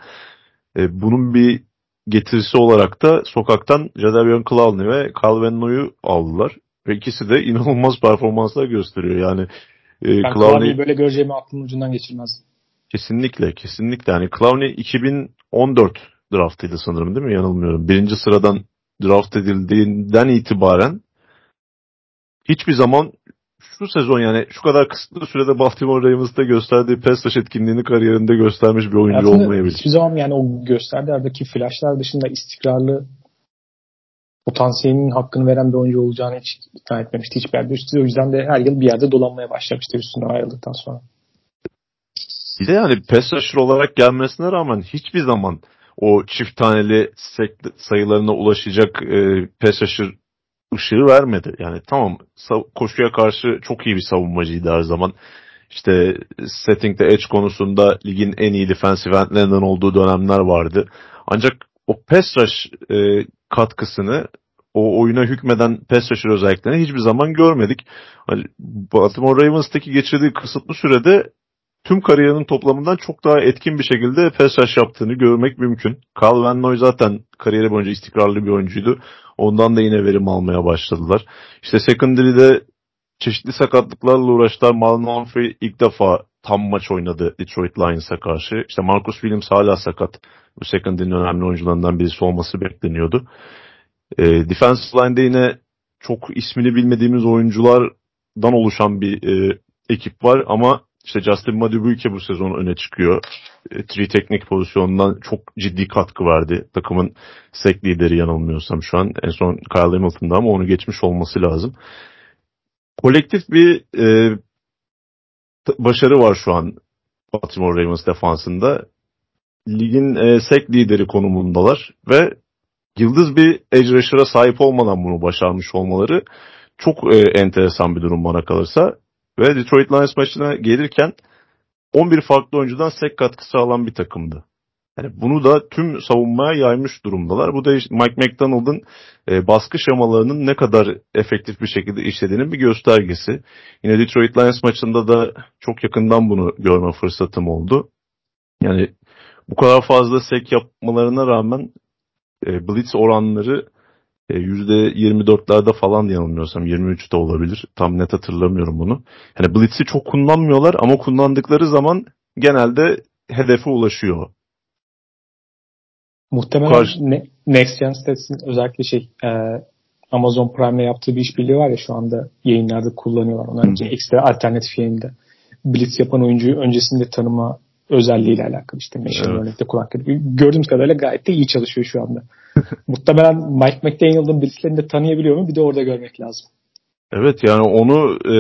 E, bunun bir getirisi olarak da sokaktan Jadavion Clowney ve Calvin Noy'u aldılar. Ve ikisi de inanılmaz performanslar gösteriyor. Yani e, ben Clowney'i böyle göreceğimi aklımın ucundan geçirmezdim. Kesinlikle, kesinlikle. Yani Clowney 2014 draftıydı sanırım değil mi? Yanılmıyorum. Birinci sıradan draft edildiğinden itibaren hiçbir zaman şu sezon yani şu kadar kısıtlı sürede Baltimore Ravens'ta gösterdiği pass etkinliğini kariyerinde göstermiş bir oyuncu Aslında olmayabilir. Hiçbir zaman yani o gösterdiği aradaki flashlar dışında istikrarlı potansiyelinin hakkını veren bir oyuncu olacağını hiç ikna etmemişti hiçbir yerde. Üstü, o yüzden de her yıl bir yerde dolanmaya başlamıştı üstüne ayrıldıktan sonra. Bir de yani pass rusher olarak gelmesine rağmen hiçbir zaman o çift taneli sayılarına ulaşacak e, pass ışığı vermedi. Yani tamam koşuya karşı çok iyi bir savunmacıydı her zaman. İşte setting'de edge konusunda ligin en iyi defensive endlerinden olduğu dönemler vardı. Ancak o pass rush e, katkısını o oyuna hükmeden pass rusher özelliklerini hiçbir zaman görmedik. Hani Baltimore Ravens'taki geçirdiği kısıtlı sürede tüm kariyerinin toplamından çok daha etkin bir şekilde pass rush yaptığını görmek mümkün. Carl Van Noy zaten kariyeri boyunca istikrarlı bir oyuncuydu. Ondan da yine verim almaya başladılar. İşte secondary'de çeşitli sakatlıklarla uğraştılar. Marlon Humphrey ilk defa tam maç oynadı Detroit Lions'a karşı. İşte Marcus Williams hala sakat. Bu secondary'nin önemli oyuncularından birisi olması bekleniyordu. E, defensive line'de yine çok ismini bilmediğimiz oyunculardan oluşan bir e, ekip var ama işte Justin Madubuike bu sezon öne çıkıyor. E, tri teknik pozisyonundan çok ciddi katkı verdi. Takımın sek lideri yanılmıyorsam şu an. En son Kyle Hamilton'da ama onu geçmiş olması lazım. Kolektif bir e, başarı var şu an Baltimore Ravens defansında. Ligin e, sek lideri konumundalar ve yıldız bir edge sahip olmadan bunu başarmış olmaları çok e, enteresan bir durum bana kalırsa. Ve Detroit Lions maçına gelirken 11 farklı oyuncudan sek katkısı alan bir takımdı. Yani bunu da tüm savunmaya yaymış durumdalar. Bu da işte Mike McDonald'ın e, baskı şemalarının ne kadar efektif bir şekilde işlediğinin bir göstergesi. Yine Detroit Lions maçında da çok yakından bunu görme fırsatım oldu. Yani bu kadar fazla sek yapmalarına rağmen e, blitz oranları e, %24'lerde falan yanılmıyorsam 23'te olabilir. Tam net hatırlamıyorum bunu. Yani blitz'i çok kullanmıyorlar ama kullandıkları zaman genelde hedefe ulaşıyor. Muhtemelen Karşı... Next Gen Stats'in özellikle şey e, Amazon Prime'le yaptığı bir işbirliği var ya şu anda yayınlarda kullanıyorlar. Onların için ekstra alternatif yayında. Blitz yapan oyuncuyu öncesinde tanıma özelliğiyle alakalı işte machine evet. learning'de kullanmak. Gördüğümüz kadarıyla gayet de iyi çalışıyor şu anda. [laughs] Muhtemelen Mike McDaniel'ın blitzlerini de tanıyabiliyor mu? Bir de orada görmek lazım. Evet yani onu e,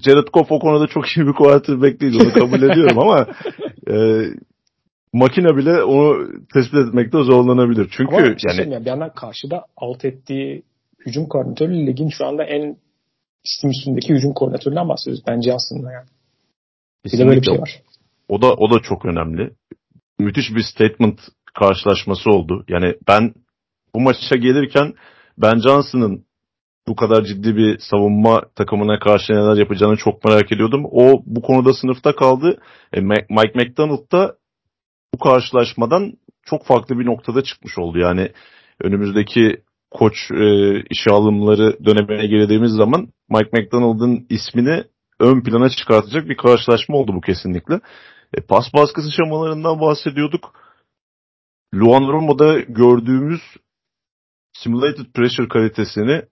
Jared Goff o konuda çok iyi bir quarterback değil onu kabul ediyorum ama e, makine bile onu tespit etmekte zorlanabilir. Çünkü Ama şey yani bir yandan karşıda alt ettiği hücum koordinatörü ligin şu anda en istim üstündeki hücum koordinatöründen bahsediyoruz bence aslında yani. Bir de böyle bir şey var. O da o da çok önemli. Müthiş bir statement karşılaşması oldu. Yani ben bu maça gelirken Ben Johnson'ın bu kadar ciddi bir savunma takımına karşı neler yapacağını çok merak ediyordum. O bu konuda sınıfta kaldı. E, Mike McDonald da bu karşılaşmadan çok farklı bir noktada çıkmış oldu. Yani önümüzdeki koç e, işe alımları dönemine girdiğimiz zaman Mike McDonald'ın ismini ön plana çıkartacak bir karşılaşma oldu bu kesinlikle. E, pas baskısı şemalarından bahsediyorduk. Luan Romo'da gördüğümüz simulated pressure kalitesini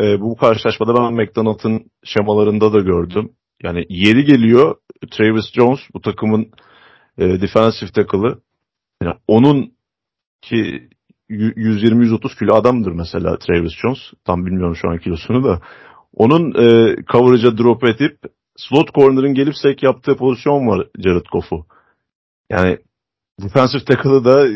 e, bu karşılaşmada ben McDonald'ın şemalarında da gördüm. Yani yeri geliyor Travis Jones bu takımın e, defensive tackle'ı. Yani onun ki 120-130 kilo adamdır mesela Travis Jones. Tam bilmiyorum şu an kilosunu da. Onun e, coverage'a drop edip slot corner'ın gelip sek yaptığı pozisyon var Jared Goff'u. Yani defensive tackle'ı da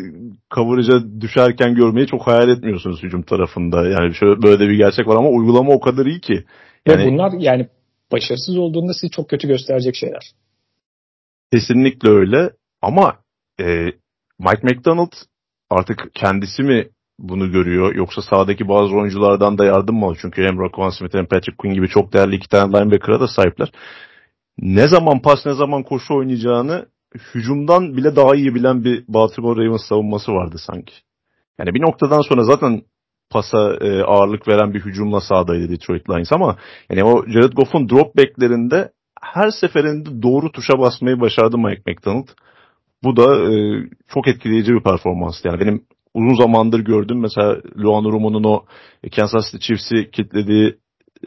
coverage'a düşerken görmeyi çok hayal etmiyorsunuz hücum tarafında. Yani şöyle böyle bir gerçek var ama uygulama o kadar iyi ki. Yani, Ve bunlar yani başarısız olduğunda sizi çok kötü gösterecek şeyler. Kesinlikle öyle. Ama e, Mike McDonald artık kendisi mi bunu görüyor yoksa sahadaki bazı oyunculardan da yardım mı alıyor? Çünkü hem Raquan Smith hem Patrick Quinn gibi çok değerli iki tane linebacker'a da sahipler. Ne zaman pas ne zaman koşu oynayacağını hücumdan bile daha iyi bilen bir Baltimore Ravens savunması vardı sanki. Yani bir noktadan sonra zaten pasa e, ağırlık veren bir hücumla sahadaydı Detroit Lions ama yani o Jared Goff'un drop backlerinde her seferinde doğru tuşa basmayı başardı Mike McDonald. Bu da e, çok etkileyici bir performanstı. Yani benim uzun zamandır gördüm mesela Luan Rumo'nun o Kansas City Chiefs'i kitlediği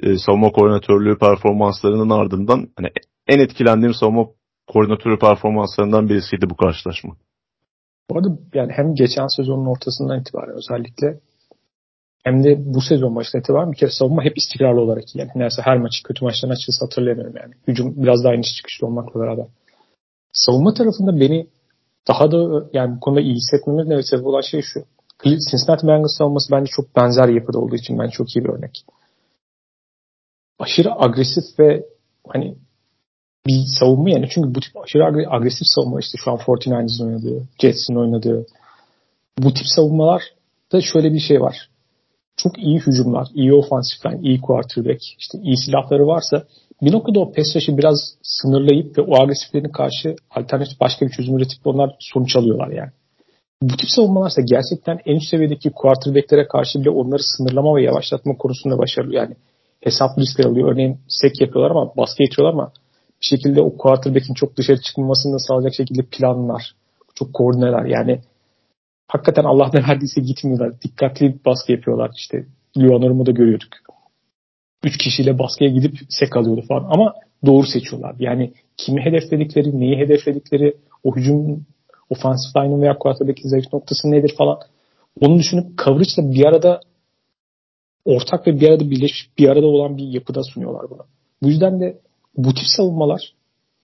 e, savunma koordinatörlüğü performanslarının ardından hani en etkilendiğim savunma koordinatörü performanslarından birisiydi bu karşılaşma. Bu arada yani hem geçen sezonun ortasından itibaren özellikle hem de bu sezon başına itibaren bir kere savunma hep istikrarlı olarak. Yani neredeyse her maçı kötü maçtan açıkçası hatırlayamıyorum yani. Hücum biraz daha iniş çıkışlı olmakla beraber. Savunma tarafında beni daha da yani bu konuda iyi hissetmeme ne sebep olan şey şu. Cincinnati Bengals savunması bence çok benzer yapıda olduğu için bence çok iyi bir örnek. Aşırı agresif ve hani bir savunma yani. Çünkü bu tip aşırı agresif savunma işte şu an 49ers'ın oynadığı, Jets'in oynadığı bu tip savunmalar da şöyle bir şey var çok iyi hücumlar, iyi ofansif iyi quarterback, işte iyi silahları varsa bir noktada o rush'ı biraz sınırlayıp ve o agresiflerine karşı alternatif başka bir çözüm üretip onlar sonuç alıyorlar yani. Bu tip savunmalarsa gerçekten en üst seviyedeki quarterbacklere karşı bile onları sınırlama ve yavaşlatma konusunda başarılı. Yani hesaplı riskler alıyor. Örneğin sek yapıyorlar ama baskı geçiyorlar ama bir şekilde o quarterback'in çok dışarı çıkmamasını sağlayacak şekilde planlar, çok koordineler. Yani hakikaten Allah ne [laughs] verdiyse gitmiyorlar. Dikkatli baskı yapıyorlar. İşte Luanor'umu da görüyorduk. Üç kişiyle baskıya gidip sek alıyordu falan. Ama doğru seçiyorlar. Yani kimi hedefledikleri, neyi hedefledikleri, o hücum offensive line'ın veya quarterback'in zayıf noktası nedir falan. Onu düşünüp coverage'la bir arada ortak ve bir arada birleşmiş bir arada olan bir yapıda sunuyorlar bunu. Bu yüzden de bu tip savunmalar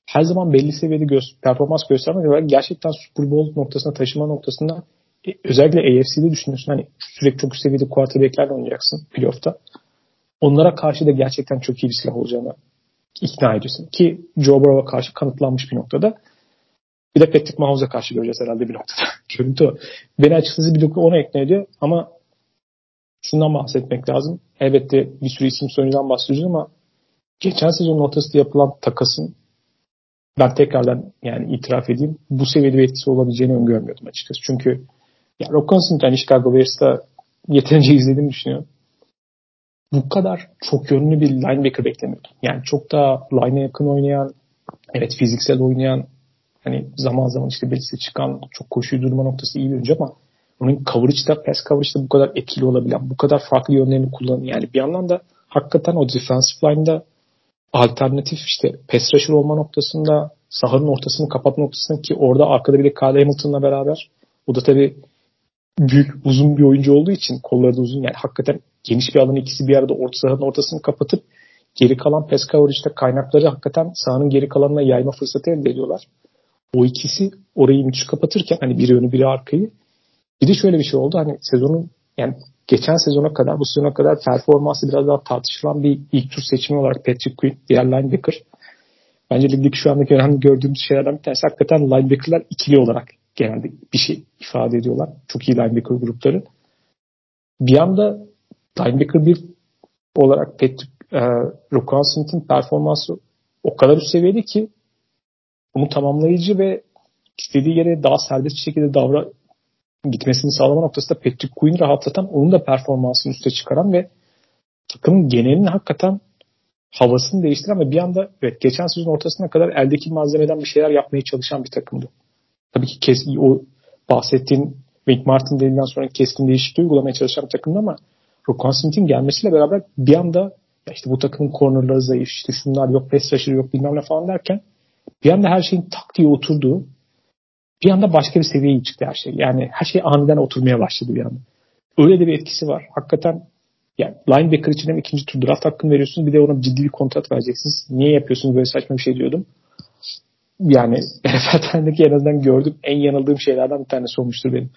her zaman belli seviyede gö- performans göstermek ve gerçekten Super Bowl noktasına taşıma noktasında e, özellikle AFC'de düşünüyorsun hani sürekli çok üst seviyede quarterback'lerle oynayacaksın playoff'ta. Onlara karşı da gerçekten çok iyi bir silah olacağını ikna ediyorsun. Ki Joe Burrow'a karşı kanıtlanmış bir noktada. Bir de Patrick Mahomes'a karşı göreceğiz herhalde bir noktada. [laughs] Görüntü o. Beni açıkçası bir nokta ona ikna ediyor ama şundan bahsetmek lazım. Elbette bir sürü isim oyuncudan bahsediyoruz ama geçen sezonun ortasında yapılan takasın ben tekrardan yani itiraf edeyim bu seviyede bir etkisi olabileceğini öngörmüyordum açıkçası. Çünkü ya Rock Constantine Chicago Bears'ta yeterince izlediğimi düşünüyorum. Bu kadar çok yönlü bir linebacker beklemiyordum. Yani çok daha line'e yakın oynayan, evet fiziksel oynayan, hani zaman zaman işte belirse çıkan, çok koşuyu durma noktası iyi bir oyuncu ama onun coverage'da, pass coverage'da bu kadar etkili olabilen, bu kadar farklı yönlerini kullanan yani bir yandan da hakikaten o defensive line'da alternatif işte pass rusher olma noktasında sahanın ortasını kapatma noktasında ki orada arkada bir de Kyle Hamilton'la beraber o da tabii büyük uzun bir oyuncu olduğu için kolları da uzun yani hakikaten geniş bir alanı ikisi bir arada orta sahanın ortasını kapatıp geri kalan pass coverage'da kaynakları hakikaten sahanın geri kalanına yayma fırsatı elde ediyorlar. O ikisi orayı müthiş kapatırken hani biri önü biri arkayı bir de şöyle bir şey oldu hani sezonun yani geçen sezona kadar bu sezona kadar performansı biraz daha tartışılan bir ilk tur seçimi olarak Patrick Quinn diğer linebacker. Bence ligdeki şu andaki önemli gördüğümüz şeylerden bir tanesi hakikaten linebacker'lar ikili olarak genelde bir şey ifade ediyorlar. Çok iyi linebacker grupları. Bir anda linebacker bir olarak Patrick e, Rokan Smith'in performansı o kadar üst seviyede ki bunu tamamlayıcı ve istediği yere daha serbest bir şekilde davra gitmesini sağlama noktasında Patrick Quinn rahatlatan onun da performansını üste çıkaran ve takımın genelini hakikaten havasını değiştiren ve bir anda evet geçen sezon ortasına kadar eldeki malzemeden bir şeyler yapmaya çalışan bir takımdı. Tabii ki kes, o bahsettiğin Wink Martin denilen sonra keskin değişikliği uygulamaya çalışan bir takımdı ama Rokon Smith'in gelmesiyle beraber bir anda ya işte bu takımın cornerları zayıf, işte şunlar yok, pass rusher yok bilmem ne falan derken bir anda her şeyin tak diye oturduğu bir anda başka bir seviyeye çıktı her şey. Yani her şey aniden oturmaya başladı bir anda. Öyle de bir etkisi var. Hakikaten yani linebacker için hem ikinci tur draft hakkını veriyorsunuz bir de ona ciddi bir kontrat vereceksiniz. Niye yapıyorsunuz böyle saçma bir şey diyordum. Yani [laughs] NFL tarihindeki en azından gördüğüm en yanıldığım şeylerden bir tanesi olmuştur benim.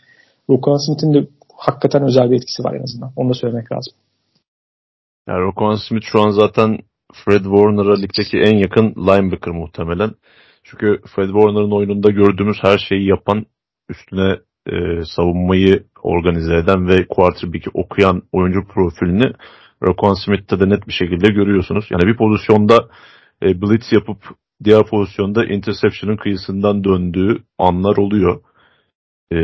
Rokon Smith'in de hakikaten özel bir etkisi var en azından. Onu da söylemek lazım. Yani Rokon Smith şu an zaten Fred Warner'a ligdeki en yakın linebacker muhtemelen. Çünkü Fred Warner'ın oyununda gördüğümüz her şeyi yapan, üstüne e, savunmayı organize eden ve quarterback'i okuyan oyuncu profilini Rokon Smith'te de net bir şekilde görüyorsunuz. Yani bir pozisyonda e, blitz yapıp diğer pozisyonda interception'ın kıyısından döndüğü anlar oluyor. E,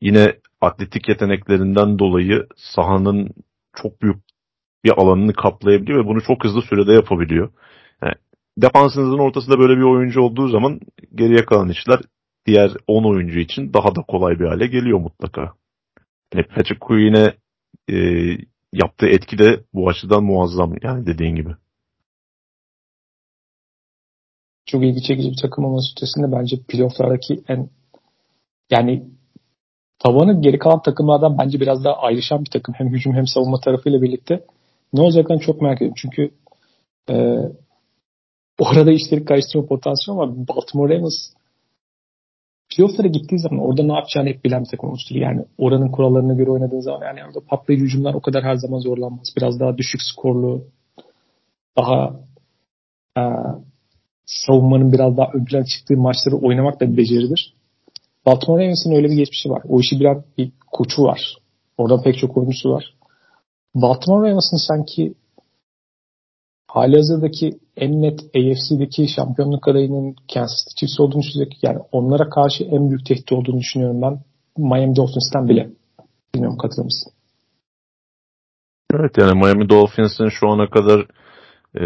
yine atletik yeteneklerinden dolayı sahanın çok büyük bir alanını kaplayabiliyor ve bunu çok hızlı sürede yapabiliyor. Yani defansınızın ortasında böyle bir oyuncu olduğu zaman geriye kalan işler diğer 10 oyuncu için daha da kolay bir hale geliyor mutlaka. Yani Patrick Queen'e e, yaptığı etki de bu açıdan muazzam yani dediğin gibi. Çok ilgi çekici bir takım olması ötesinde bence playofflardaki en yani tavanı geri kalan takımlardan bence biraz daha ayrışan bir takım. Hem hücum hem savunma tarafıyla birlikte. Ne olacaklarını çok merak ediyorum. Çünkü e, orada işleri karıştırma potansiyeli ama Baltimore Ravens playoff'lara gittiği zaman orada ne yapacağını hep bilen bir takım olmuştur. Yani oranın kurallarına göre oynadığın zaman yani orada patlayıcı hücumlar o kadar her zaman zorlanmaz. Biraz daha düşük skorlu, daha e, savunmanın biraz daha ön plana çıktığı maçları oynamak da bir beceridir. Baltimore Ravens'in öyle bir geçmişi var. O işi bilen bir koçu var. Orada pek çok oyuncusu var. Baltimore Ravens'ın sanki hali hazırdaki en net AFC'deki şampiyonluk adayının Kansas City Chiefs olduğunu düşünecek. Yani onlara karşı en büyük tehdit olduğunu düşünüyorum ben. Miami Dolphins'ten bile. Bilmiyorum katılır mısın? Evet yani Miami Dolphins'in şu ana kadar e,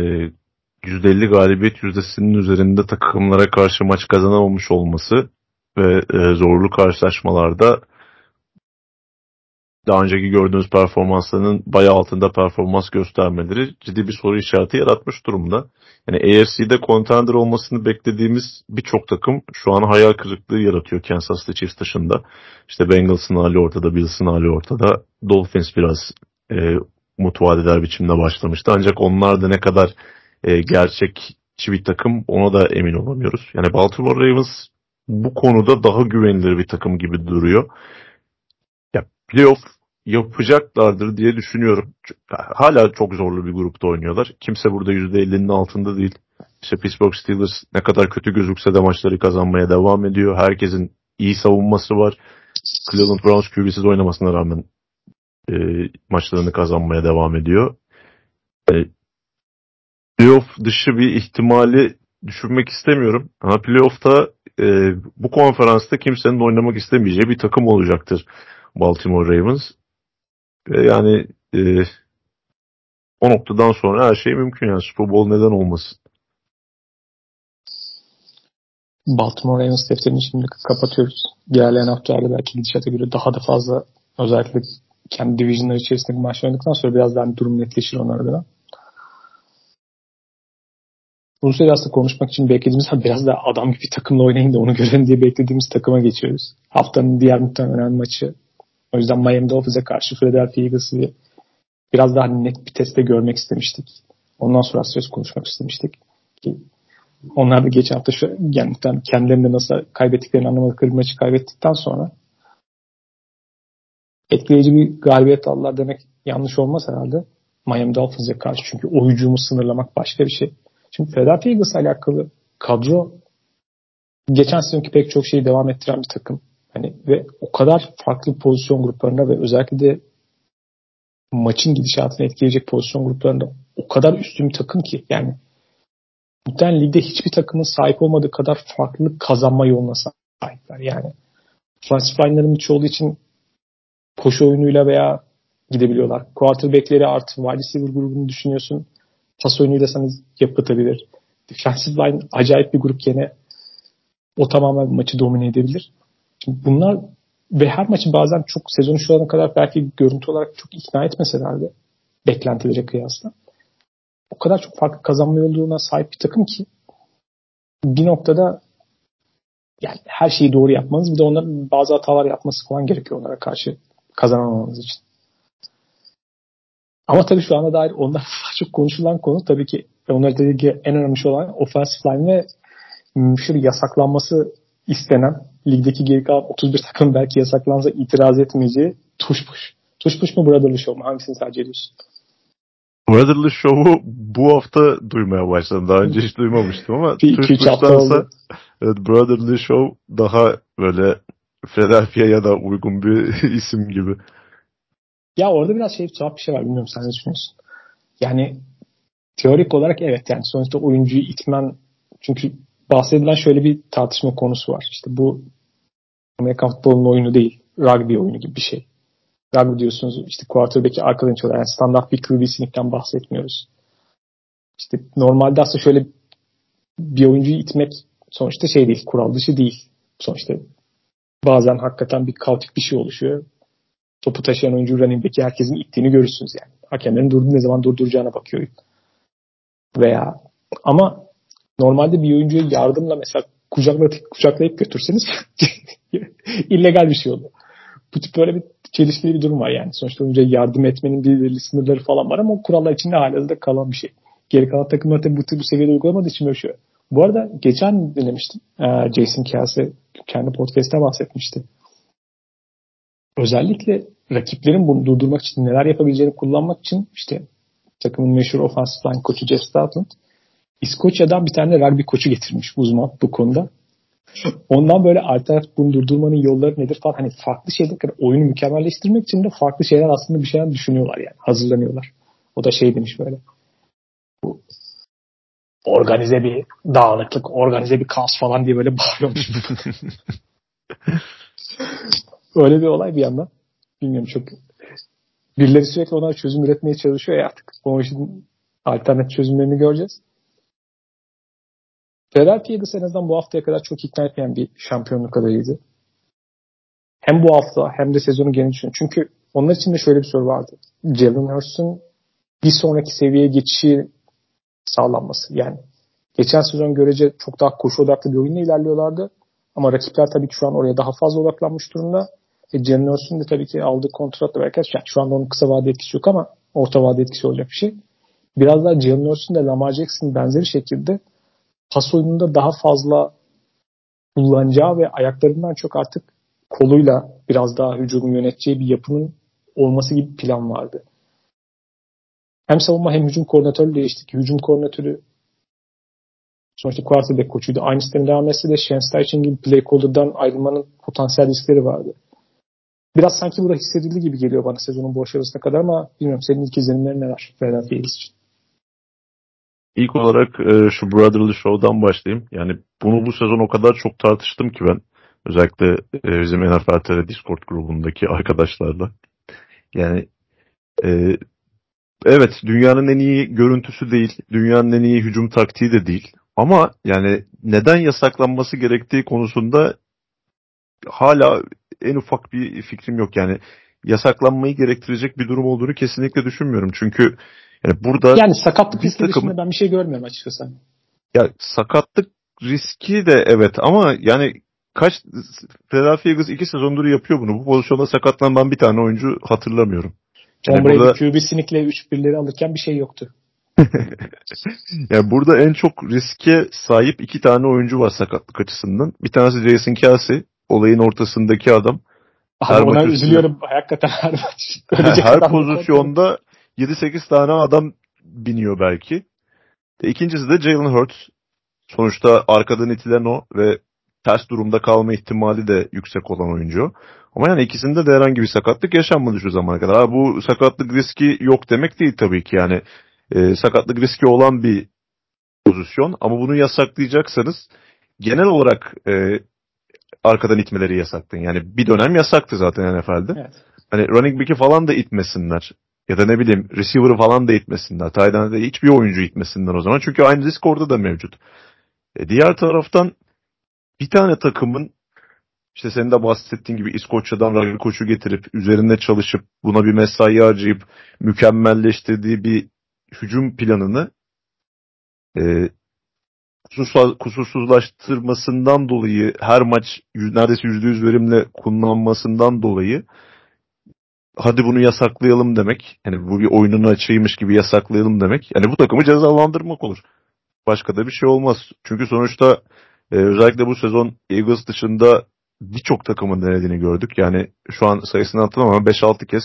%50 galibiyet yüzdesinin üzerinde takımlara karşı maç kazanamamış olması ve e, zorlu karşılaşmalarda daha önceki gördüğünüz performanslarının bayağı altında performans göstermeleri ciddi bir soru işareti yaratmış durumda. Yani AFC'de contender olmasını beklediğimiz birçok takım şu an hayal kırıklığı yaratıyor Kansas City Chiefs dışında. İşte Bengals'ın hali ortada, Bills'ın hali ortada. Dolphins biraz e, umut vadeder biçimde başlamıştı. Ancak onlar da ne kadar e, gerçekçi bir takım ona da emin olamıyoruz. Yani Baltimore Ravens bu konuda daha güvenilir bir takım gibi duruyor. Ya playoff yapacaklardır diye düşünüyorum. Hala çok zorlu bir grupta oynuyorlar. Kimse burada %50'nin altında değil. İşte Pittsburgh Steelers ne kadar kötü gözükse de maçları kazanmaya devam ediyor. Herkesin iyi savunması var. Cleveland Browns QB'siz oynamasına rağmen e, maçlarını kazanmaya devam ediyor. E, playoff dışı bir ihtimali düşünmek istemiyorum. Ama playoff'ta e, bu konferansta kimsenin oynamak istemeyeceği bir takım olacaktır Baltimore Ravens. E, yani e, o noktadan sonra her şey mümkün yani Super Bowl neden olmasın. Baltimore Ravens defterini şimdi kapatıyoruz. Diğerleyen haftalarda belki gidişata göre daha da fazla özellikle kendi divisionlar içerisindeki maç oynadıktan sonra biraz daha durum netleşir onlar adına. Süre aslında konuşmak için beklediğimiz biraz daha adam gibi takımla oynayın da onu görelim diye beklediğimiz takıma geçiyoruz. Haftanın diğer muhtemelen önemli maçı. O yüzden Miami Dolphins'e karşı Philadelphia Eagles'ı biraz daha net bir testte görmek istemiştik. Ondan sonra söz konuşmak istemiştik. Ki onlar da geçen hafta şu, yani kendilerinde nasıl kaybettiklerini anlamadıkları maçı kaybettikten sonra etkileyici bir galibiyet aldılar demek yanlış olmaz herhalde. Miami Dolphins'e karşı çünkü o hücumu sınırlamak başka bir şey. Şimdi Philadelphia Eagles'la alakalı kadro geçen sezonki pek çok şeyi devam ettiren bir takım. Hani ve o kadar farklı pozisyon gruplarında ve özellikle de maçın gidişatını etkileyecek pozisyon gruplarında o kadar üstün bir takım ki yani muhtemelen ligde hiçbir takımın sahip olmadığı kadar farklı kazanma yoluna sahipler. Yani offensive line'ların çoğu için koşu oyunuyla veya gidebiliyorlar. Quarterback'leri artı wide receiver grubunu düşünüyorsun. Pas oyunuyla sana yapıtabilir. Defensive line acayip bir grup yine o tamamen maçı domine edebilir. Şimdi bunlar ve her maçı bazen çok sezonu şu ana kadar belki görüntü olarak çok ikna etmeseler de beklentilere kıyasla o kadar çok farklı kazanma yoluna sahip bir takım ki bir noktada yani her şeyi doğru yapmanız bir de onların bazı hatalar yapması falan gerekiyor onlara karşı kazanamamanız için. Ama tabii şu anda dair onlar [laughs] çok konuşulan konu tabii ki onlar dediği ki en önemli şey olan offensive line ve müşür yasaklanması istenen ligdeki geri kalan 31 takım belki yasaklansa itiraz etmeyeceği tuş push mu Brotherly Show mu? Hangisini tercih ediyorsun? Brotherly Show'u bu hafta duymaya başladım. Daha önce hiç duymamıştım ama [laughs] bir, Tuş Push'tansa evet, Brotherly Show daha böyle Philadelphia'ya da uygun bir [laughs] isim gibi. Ya orada biraz şey tuhaf bir şey var. Bilmiyorum sen ne düşünüyorsun? Yani teorik olarak evet yani sonuçta oyuncuyu itmen çünkü bahsedilen şöyle bir tartışma konusu var. İşte bu Amerikan futbolunun oyunu değil. Rugby oyunu gibi bir şey. Rugby diyorsunuz işte quarterback'i arkadan çalıyor. Yani standart bir QB sneak'ten bahsetmiyoruz. İşte normalde aslında şöyle bir oyuncuyu itmek sonuçta şey değil. Kural dışı değil. Sonuçta bazen hakikaten bir kaotik bir şey oluşuyor. Topu taşıyan oyuncu running back'i herkesin ittiğini görürsünüz yani. Hakemlerin durduğu ne zaman durduracağına bakıyor. Veya ama normalde bir oyuncuyu yardımla mesela kucaklayıp, kucaklayıp götürseniz [laughs] illegal bir şey oluyor. Bu tip böyle bir çelişkili bir durum var yani. Sonuçta oyuncuya yardım etmenin belirli sınırları falan var ama o kurallar içinde hala kalan bir şey. Geri kalan takımlar tabii bu, bu seviyede uygulamadığı için böyle şey. Bu arada geçen dinlemiştim. Ee, Jason Kelsey kendi podcast'te bahsetmişti. Özellikle rakiplerin bunu durdurmak için neler yapabileceğini kullanmak için işte takımın meşhur offensive line koçu Jeff Stoutland İskoçya'dan bir tane rugby koçu getirmiş uzman bu konuda. Ondan böyle alternatif bunu durdurmanın yolları nedir falan hani farklı şeyler oyunu mükemmelleştirmek için de farklı şeyler aslında bir şeyler düşünüyorlar yani hazırlanıyorlar. O da şey demiş böyle bu organize bir dağınıklık, organize bir kaos falan diye böyle [laughs] bağırıyormuş. [laughs] Öyle bir olay bir yandan. Bilmiyorum çok birileri sürekli ona çözüm üretmeye çalışıyor ya artık. O işin alternatif çözümlerini göreceğiz. Philadelphia Eagles en azından bu haftaya kadar çok ikna etmeyen bir şampiyonluk adayıydı. Hem bu hafta hem de sezonu genel için. Çünkü onlar için de şöyle bir soru vardı. Jalen Hurst'un bir sonraki seviyeye geçişi sağlanması. Yani geçen sezon görece çok daha koşu odaklı bir oyunla ilerliyorlardı. Ama rakipler tabii ki şu an oraya daha fazla odaklanmış durumda. E, Jalen Hurst'un de tabii ki aldığı kontratla belki yani şu anda onun kısa vade etkisi yok ama orta vade etkisi olacak bir şey. Biraz daha Jalen Hurst'un da Lamar Jackson benzeri şekilde pas oyununda daha fazla kullanacağı ve ayaklarından çok artık koluyla biraz daha hücumu yöneteceği bir yapının olması gibi plan vardı. Hem savunma hem hücum koordinatörü değiştik. Hücum koordinatörü Sonuçta quarterback koçuydu. Aynı sistemi devam etse de Shane Steichen gibi play caller'dan ayrılmanın potansiyel riskleri vardı. Biraz sanki burada hissedildi gibi geliyor bana sezonun bu aşamasına kadar ama bilmiyorum senin ilk izlenimlerin neler Philadelphia için? İlk olarak e, şu Brotherly Show'dan başlayayım. Yani bunu bu sezon o kadar çok tartıştım ki ben. Özellikle e, bizim NFL Discord grubundaki arkadaşlarla. Yani e, evet dünyanın en iyi görüntüsü değil. Dünyanın en iyi hücum taktiği de değil. Ama yani neden yasaklanması gerektiği konusunda hala en ufak bir fikrim yok. Yani yasaklanmayı gerektirecek bir durum olduğunu kesinlikle düşünmüyorum. Çünkü yani burada yani sakatlık riski takım, dışında ben bir şey görmüyorum açıkçası. Ya sakatlık riski de evet ama yani kaç Philadelphia Eagles iki sezondur yapıyor bunu. Bu pozisyonda sakatlanan bir tane oyuncu hatırlamıyorum. Yani Tom Brady burada... QB Sneak'le 3-1'leri alırken bir şey yoktu. [laughs] yani burada en çok riske sahip iki tane oyuncu var sakatlık açısından. Bir tanesi Jason Kelsey. Olayın ortasındaki adam. Her ona üzülüyorum. Hakikaten her maç. [laughs] [laughs] her pozisyonda 7-8 tane adam biniyor belki. E, ikincisi de Jalen Hurts. Sonuçta arkadan itilen o ve ters durumda kalma ihtimali de yüksek olan oyuncu. Ama yani ikisinde de herhangi bir sakatlık yaşanmadı şu zamana kadar. Ha, bu sakatlık riski yok demek değil tabii ki yani. E, sakatlık riski olan bir pozisyon ama bunu yasaklayacaksanız genel olarak e, arkadan itmeleri yasaklayın. Yani bir dönem yasaktı zaten NFL'de. Evet. Hani running back'i falan da itmesinler. Ya da ne bileyim receiver'ı falan da itmesinler. Tight hiçbir oyuncu itmesinler o zaman. Çünkü aynı risk orada da mevcut. E, diğer taraftan bir tane takımın işte senin de bahsettiğin gibi İskoçya'dan rugby koçu getirip üzerinde çalışıp buna bir mesai harcayıp mükemmelleştirdiği bir hücum planını e, kusursuzlaştırmasından dolayı her maç neredeyse %100 verimle kullanmasından dolayı hadi bunu yasaklayalım demek. Yani bu bir oyunun açığıymış gibi yasaklayalım demek. Yani bu takımı cezalandırmak olur. Başka da bir şey olmaz. Çünkü sonuçta e, özellikle bu sezon Eagles dışında birçok takımın denediğini gördük. Yani şu an sayısını hatırlamam ama 5-6 kez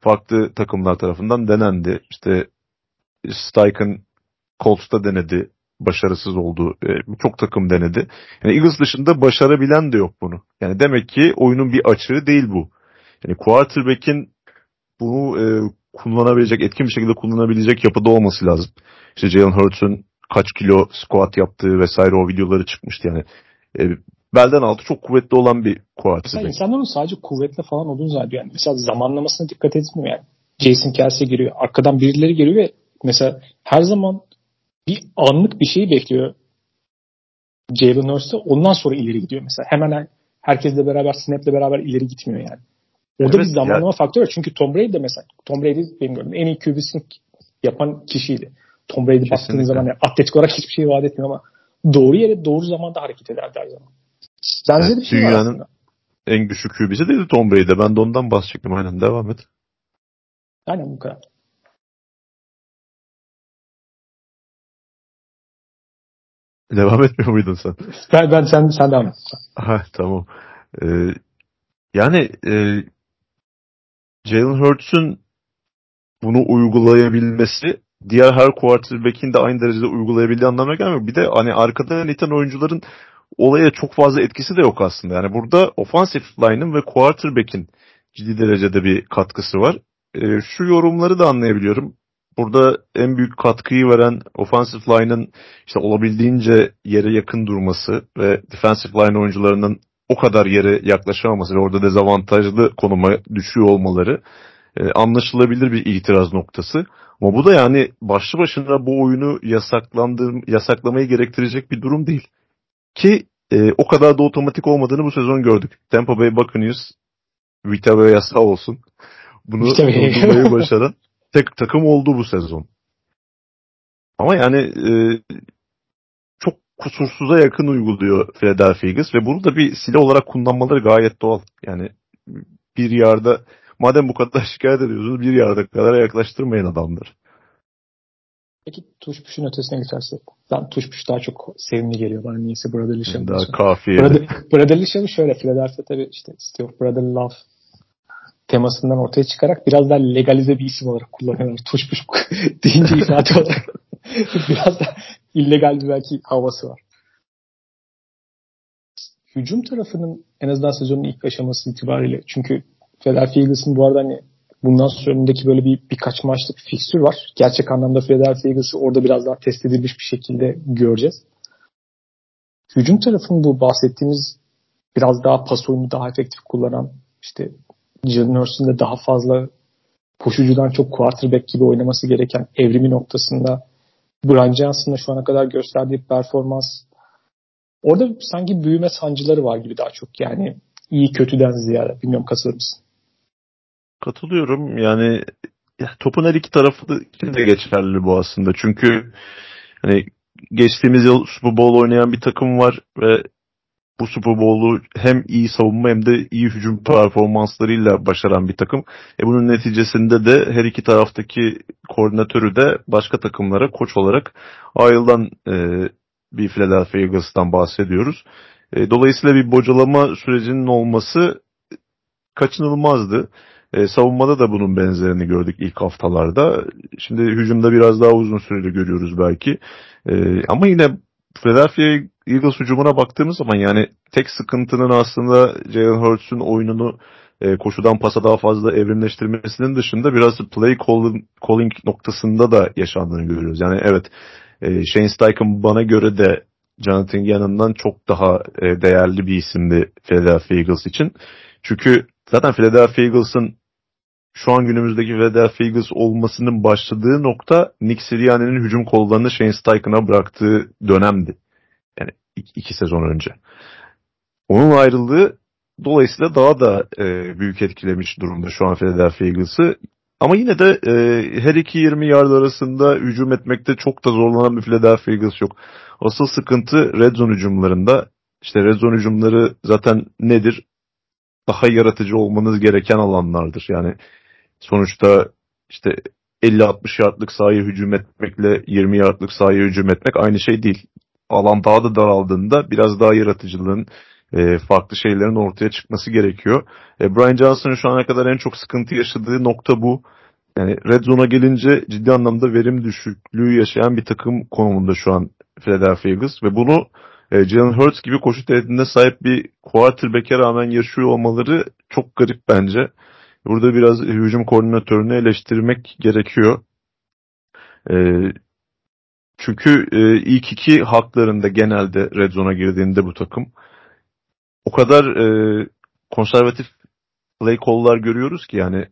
farklı takımlar tarafından denendi. İşte Steichen Colts'ta denedi. Başarısız oldu. E, çok takım denedi. Yani Eagles dışında başarabilen de yok bunu. Yani demek ki oyunun bir açığı değil bu. Yani quarterback'in bunu e, kullanabilecek, etkin bir şekilde kullanabilecek yapıda olması lazım. İşte Jalen Hurts'un kaç kilo squat yaptığı vesaire o videoları çıkmıştı yani. E, belden altı çok kuvvetli olan bir quarterback. Mesela insanların sadece kuvvetli falan olduğunu zannediyor. Yani mesela zamanlamasına dikkat etmiyor yani. Jason Kelsey giriyor. Arkadan birileri geliyor ve mesela her zaman bir anlık bir şeyi bekliyor. Jalen Hurts'ta ondan sonra ileri gidiyor mesela. Hemen herkesle beraber snap'le beraber ileri gitmiyor yani. Orada evet, bir zamanlama yani. faktörü var. Çünkü Tom Brady de mesela Tom Brady benim gördüğüm en iyi QB'sini yapan kişiydi. Tom Brady baktığınız zaman yani atletik olarak hiçbir şey vaat etmiyor ama doğru yere doğru zamanda hareket ederdi her zaman. Bence evet, bir şey dünyanın var aslında. en güçlü QB'si dedi Tom Brady. Ben de ondan bahsedecektim. Aynen devam et. Aynen bu kadar. [laughs] Devam etmiyor muydun sen? Ben, ben sen, sen devam et. Ha, tamam. Ee, yani e, Jalen Hurts'un bunu uygulayabilmesi diğer her quarterback'in de aynı derecede uygulayabildiği anlamına gelmiyor. Bir de hani arkada iten oyuncuların olaya çok fazla etkisi de yok aslında. Yani burada offensive line'ın ve quarterback'in ciddi derecede bir katkısı var. E, şu yorumları da anlayabiliyorum. Burada en büyük katkıyı veren offensive line'ın işte olabildiğince yere yakın durması ve defensive line oyuncularının o kadar yere yaklaşamaması ve orada dezavantajlı konuma düşüyor olmaları e, anlaşılabilir bir itiraz noktası. Ama bu da yani başlı başına bu oyunu yasaklandır, yasaklamayı gerektirecek bir durum değil. Ki e, o kadar da otomatik olmadığını bu sezon gördük. Tampa Bay Buccaneers Vita ve yasa olsun. Bunu durdurmayı başaran tek takım oldu bu sezon. Ama yani e, çok kusursuza yakın uyguluyor Philadelphia Eagles ve bunu da bir silah olarak kullanmaları gayet doğal. Yani bir yarda madem bu kadar [laughs] şikayet ediyorsunuz bir yarda kadar yaklaştırmayın adamları. Peki tuş puşun ötesine geçersek. Ben tuş puş daha çok sevimli geliyor bana niyeyse Brotherly Show. Daha kafiye. Brother, Brotherly Show şöyle Philadelphia tabii işte Steve Brotherly Love temasından ortaya çıkarak biraz daha legalize bir isim olarak kullanıyorlar. Tuş puş [laughs] deyince ifade olarak [laughs] biraz da illegal bir belki havası var. Hücum tarafının en azından sezonun ilk aşaması itibariyle çünkü Philadelphia Eagles'ın bu arada hani bundan sonra önündeki böyle bir birkaç maçlık fikstür var. Gerçek anlamda Philadelphia Eagles'ı orada biraz daha test edilmiş bir şekilde göreceğiz. Hücum tarafının bu bahsettiğimiz biraz daha pas oyunu daha efektif kullanan işte Jalen Hurst'un da daha fazla koşucudan çok quarterback gibi oynaması gereken evrimi noktasında Brian Johnson'la şu ana kadar gösterdiği performans orada sanki büyüme sancıları var gibi daha çok. Yani iyi kötüden ziyade. Bilmiyorum katılır mısın? Katılıyorum. Yani topun her iki tarafı için de geçerli bu aslında. Çünkü hani geçtiğimiz yıl Super Bowl oynayan bir takım var ve bu Super Bowl'u hem iyi savunma hem de iyi hücum performanslarıyla başaran bir takım. E bunun neticesinde de her iki taraftaki koordinatörü de başka takımlara koç olarak ayrılan e, bir Philadelphia Eagles'tan bahsediyoruz. E, dolayısıyla bir bocalama sürecinin olması kaçınılmazdı. E, savunmada da bunun benzerini gördük ilk haftalarda. Şimdi hücumda biraz daha uzun süreli görüyoruz belki. E, ama yine Philadelphia Eagles hücumuna baktığımız zaman yani tek sıkıntının aslında Jalen Hurts'un oyununu e, koşudan pasa daha fazla evrimleştirmesinin dışında biraz play calling, calling noktasında da yaşandığını görüyoruz. Yani evet e, Shane Steichen bana göre de Jonathan Gannon'dan çok daha e, değerli bir isimdi Philadelphia Eagles için. Çünkü zaten Philadelphia Eagles'ın şu an günümüzdeki Philadelphia Eagles olmasının başladığı nokta Nick Sirianni'nin hücum kollarını Shane Steichen'a bıraktığı dönemdi. Yani iki, iki sezon önce. Onun ayrılığı dolayısıyla daha da e, büyük etkilemiş durumda şu an Philadelphia Eagles'ı. Ama yine de e, her iki 20 yard arasında hücum etmekte çok da zorlanan bir Philadelphia Eagles yok. Asıl sıkıntı red zone hücumlarında. İşte red zone hücumları zaten nedir? Daha yaratıcı olmanız gereken alanlardır. Yani sonuçta işte 50-60 yardlık sahaya hücum etmekle 20 yardlık sahaya hücum etmek aynı şey değil. Alan daha da daraldığında biraz daha yaratıcılığın e, farklı şeylerin ortaya çıkması gerekiyor. E, Brian Johnson'ın şu ana kadar en çok sıkıntı yaşadığı nokta bu. Yani Red Zone'a gelince ciddi anlamda verim düşüklüğü yaşayan bir takım konumunda şu an Philadelphia Eagles ve bunu e, Jalen Hurts gibi koşu tehdidine sahip bir quarterback'e rağmen yaşıyor olmaları çok garip bence. Burada biraz hücum koordinatörünü eleştirmek gerekiyor. E, çünkü e, ilk iki haklarında genelde red zone'a girdiğinde bu takım o kadar e, konservatif play call'lar görüyoruz ki yani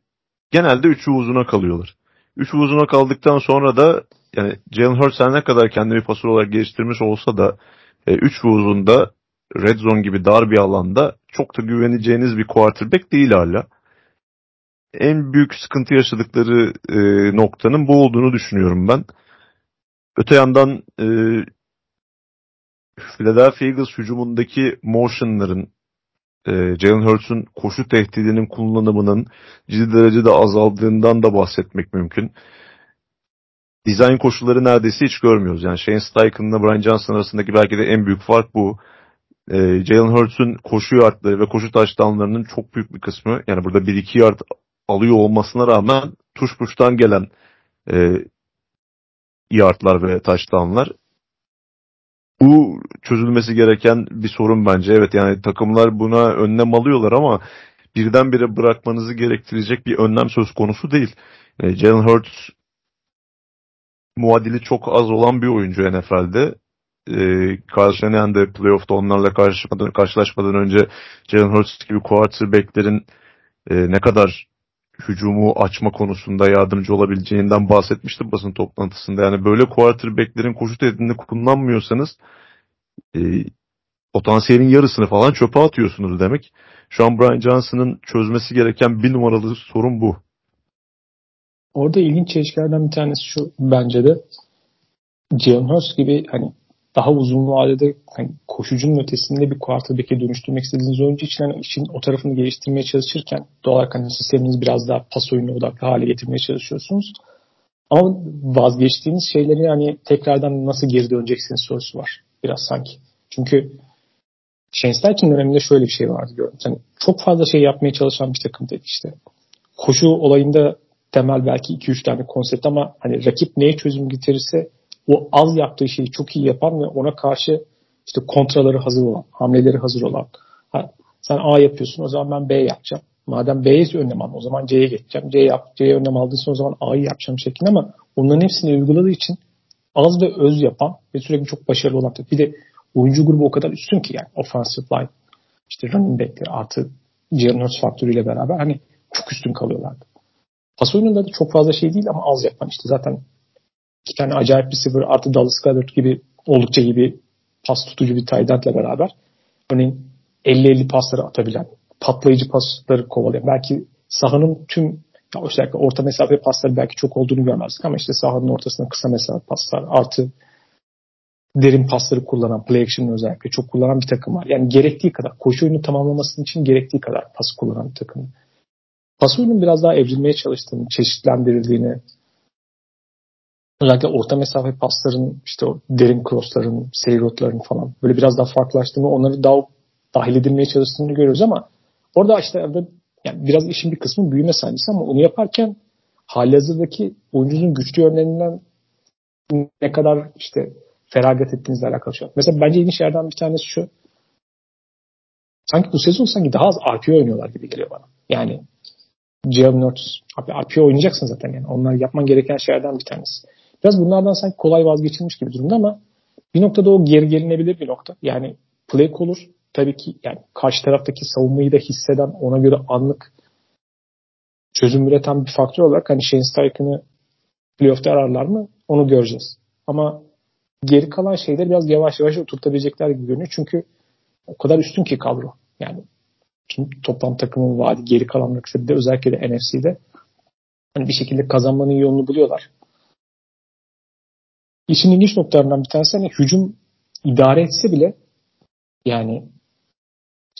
genelde üçü uzuna kalıyorlar. Üçü uzuna kaldıktan sonra da yani Jalen Hurts ne kadar kendini bir pasör olarak geliştirmiş olsa da e, üç uzunda red zone gibi dar bir alanda çok da güveneceğiniz bir quarterback değil hala en büyük sıkıntı yaşadıkları e, noktanın bu olduğunu düşünüyorum ben. Öte yandan e, Philadelphia Eagles hücumundaki motionların e, Jalen Hurts'un koşu tehdidinin kullanımının ciddi derecede azaldığından da bahsetmek mümkün. Dizayn koşulları neredeyse hiç görmüyoruz. Yani Shane Steichen'la Brian Johnson arasındaki belki de en büyük fark bu. E, Jalen Hurts'un koşu yardları ve koşu taştanlarının çok büyük bir kısmı yani burada 1-2 yard alıyor olmasına rağmen tuş puştan gelen e, yardlar ve touchdownlar bu çözülmesi gereken bir sorun bence. Evet yani takımlar buna önlem alıyorlar ama birdenbire bırakmanızı gerektirecek bir önlem söz konusu değil. E, Jalen Hurts muadili çok az olan bir oyuncu NFL'de. E, Carl Shanahan playoff'ta onlarla karşılaşmadan, karşılaşmadan önce Jalen Hurts gibi quarterbacklerin e, ne kadar hücumu açma konusunda yardımcı olabileceğinden bahsetmiştim basın toplantısında. Yani böyle quarterbacklerin koşu tehdidini kullanmıyorsanız e, potansiyelin yarısını falan çöpe atıyorsunuz demek. Şu an Brian Johnson'ın çözmesi gereken bir numaralı sorun bu. Orada ilginç çelişkilerden bir tanesi şu bence de Jalen gibi hani daha uzun vadede hani koşucunun ötesinde bir quarterback'e dönüştürmek istediğiniz oyuncu için hani için o tarafını geliştirmeye çalışırken doğal olarak hani sisteminiz biraz daha pas oyunu odaklı hale getirmeye çalışıyorsunuz. Ama vazgeçtiğiniz şeyleri hani tekrardan nasıl geri döneceksiniz sorusu var biraz sanki. Çünkü Shane Steichen döneminde şöyle bir şey vardı gördüm. Yani çok fazla şey yapmaya çalışan bir takım dedi işte. Koşu olayında temel belki 2-3 tane konsept ama hani rakip neye çözüm getirirse o az yaptığı şeyi çok iyi yapan ve ona karşı işte kontraları hazır olan, hamleleri hazır olan. Ha, sen A yapıyorsun o zaman ben B yapacağım. Madem B'ye önlem aldım o zaman C'ye geçeceğim. C yap, C'ye önlem aldıysa o zaman A'yı yapacağım şeklinde ama onların hepsini uyguladığı için az ve öz yapan ve sürekli çok başarılı olan. Bir de oyuncu grubu o kadar üstün ki yani offensive line işte running back'leri artı Jalen faktörüyle beraber hani çok üstün kalıyorlardı. Pas oyununda da çok fazla şey değil ama az yapan işte zaten iki tane acayip bir receiver artı Dallas Goddard gibi oldukça iyi bir pas tutucu bir tight beraber örneğin 50-50 pasları atabilen patlayıcı pasları kovalayan belki sahanın tüm özellikle orta mesafe pasları belki çok olduğunu görmezdik ama işte sahanın ortasında kısa mesafe paslar artı derin pasları kullanan, play action özellikle çok kullanan bir takım var. Yani gerektiği kadar, koşu oyunu tamamlaması için gerektiği kadar pas kullanan bir takım. Pas oyunun biraz daha evrilmeye çalıştığını, çeşitlendirildiğini, özellikle orta mesafe pasların, işte o derin crossların, seyrotların falan böyle biraz daha farklılaştığını, onları daha dahil edilmeye çalıştığını görüyoruz ama orada işte yani biraz işin bir kısmı büyüme sahnesi ama onu yaparken hali hazırdaki oyuncunun güçlü yönlerinden ne kadar işte feragat ettiğinizle alakalı şey. Mesela bence ilginç yerden bir tanesi şu. Sanki bu sezon sanki daha az RPO oynuyorlar gibi geliyor bana. Yani Jalen Hurts, abi RPO oynayacaksın zaten yani. Onlar yapman gereken şeylerden bir tanesi. Biraz bunlardan sanki kolay vazgeçilmiş gibi durumda ama bir noktada o geri gelinebilir bir nokta. Yani play olur. Tabii ki yani karşı taraftaki savunmayı da hisseden ona göre anlık çözüm üreten bir faktör olarak hani Shane Steichen'ı playoff'ta ararlar mı? Onu göreceğiz. Ama geri kalan şeyleri biraz yavaş yavaş oturtabilecekler gibi görünüyor. Çünkü o kadar üstün ki kadro. Yani tüm toplam takımın vaadi geri kalan rakipte özellikle de NFC'de hani bir şekilde kazanmanın yolunu buluyorlar. İşin ilginç noktalarından bir tanesi hani hücum idare etse bile yani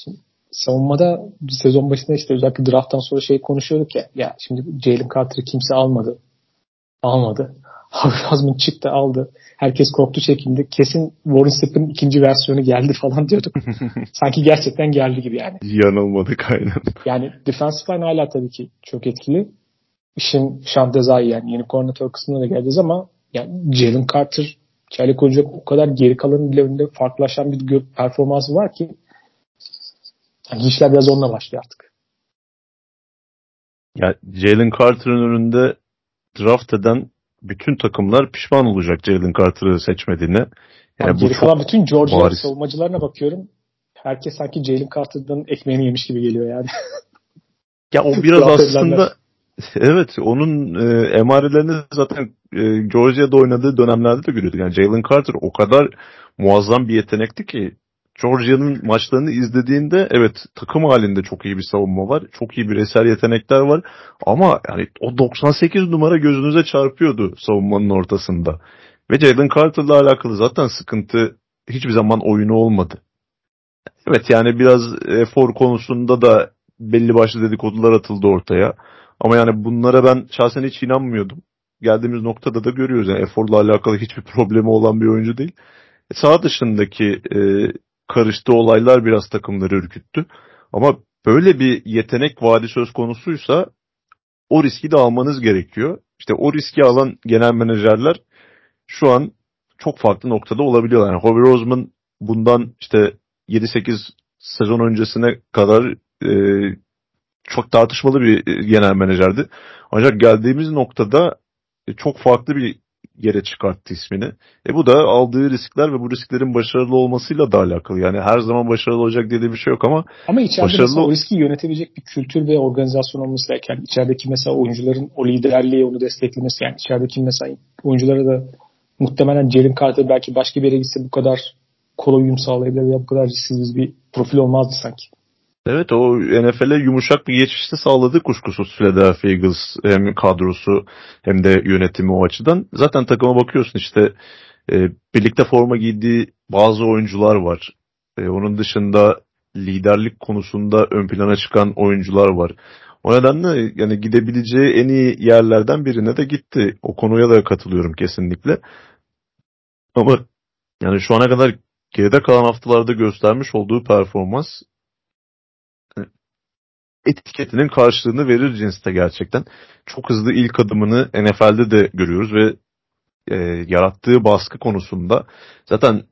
şimdi savunmada sezon başında işte özellikle drafttan sonra şey konuşuyorduk ya ya şimdi Jalen Carter'ı kimse almadı. Almadı. [laughs] Hazmın çıktı aldı. Herkes korktu çekildi. Kesin Warren Sapp'ın ikinci versiyonu geldi [laughs] falan diyorduk. [laughs] Sanki gerçekten geldi gibi yani. Yanılmadık aynen. Yani defensive line hala tabii ki çok etkili. İşin şantezayı yani yeni koordinatör kısmına da geleceğiz ama yani Jalen Carter Kelly Koncak o kadar geri kalanın bile önünde farklılaşan bir performansı var ki yani işler biraz onunla başlıyor artık. Ya Jalen Carter'ın önünde draft eden bütün takımlar pişman olacak Jalen Carter'ı seçmediğine. Yani bu kalan bütün Georgia bariz. savunmacılarına bakıyorum. Herkes sanki Jalen Carter'dan ekmeğini yemiş gibi geliyor yani. ya o [laughs] biraz aslında [laughs] evet onun e, emarelerini zaten e, Georgia'da oynadığı dönemlerde de görüyorduk. Yani Jalen Carter o kadar muazzam bir yetenekti ki Georgia'nın maçlarını izlediğinde evet takım halinde çok iyi bir savunma var. Çok iyi bireysel yetenekler var. Ama yani o 98 numara gözünüze çarpıyordu savunmanın ortasında. Ve Jalen Carter'la alakalı zaten sıkıntı hiçbir zaman oyunu olmadı. Evet yani biraz efor konusunda da belli başlı dedikodular atıldı ortaya. Ama yani bunlara ben şahsen hiç inanmıyordum. Geldiğimiz noktada da görüyoruz. Yani eforla alakalı hiçbir [laughs] problemi olan bir oyuncu değil. E, sağ dışındaki e, karıştığı olaylar biraz takımları ürküttü. Ama böyle bir yetenek vaadi söz konusuysa o riski de almanız gerekiyor. İşte o riski alan genel menajerler şu an çok farklı noktada olabiliyorlar. Yani Howie Roseman bundan işte 7-8 sezon öncesine kadar e, çok tartışmalı bir e, genel menajerdi. Ancak geldiğimiz noktada e, çok farklı bir yere çıkarttı ismini. E bu da aldığı riskler ve bu risklerin başarılı olmasıyla da alakalı. Yani her zaman başarılı olacak dediği bir şey yok ama ama içeride başarılı... o riski yönetebilecek bir kültür ve organizasyon olması gereken yani içerideki mesela oyuncuların o liderliği onu desteklemesi yani içerideki mesela oyunculara da muhtemelen Jalen Carter belki başka bir yere gitse bu kadar kolay uyum sağlayabilir veya bu kadar risksiz bir profil olmazdı sanki. Evet o NFL'e yumuşak bir geçişte sağladı kuşkusuz Philadelphia Eagles hem kadrosu hem de yönetimi o açıdan. Zaten takıma bakıyorsun işte e, birlikte forma giydiği bazı oyuncular var. E, onun dışında liderlik konusunda ön plana çıkan oyuncular var. O nedenle yani gidebileceği en iyi yerlerden birine de gitti. O konuya da katılıyorum kesinlikle. Ama yani şu ana kadar geride kalan haftalarda göstermiş olduğu performans etiketinin karşılığını verir cinste gerçekten. Çok hızlı ilk adımını NFL'de de görüyoruz ve e, yarattığı baskı konusunda zaten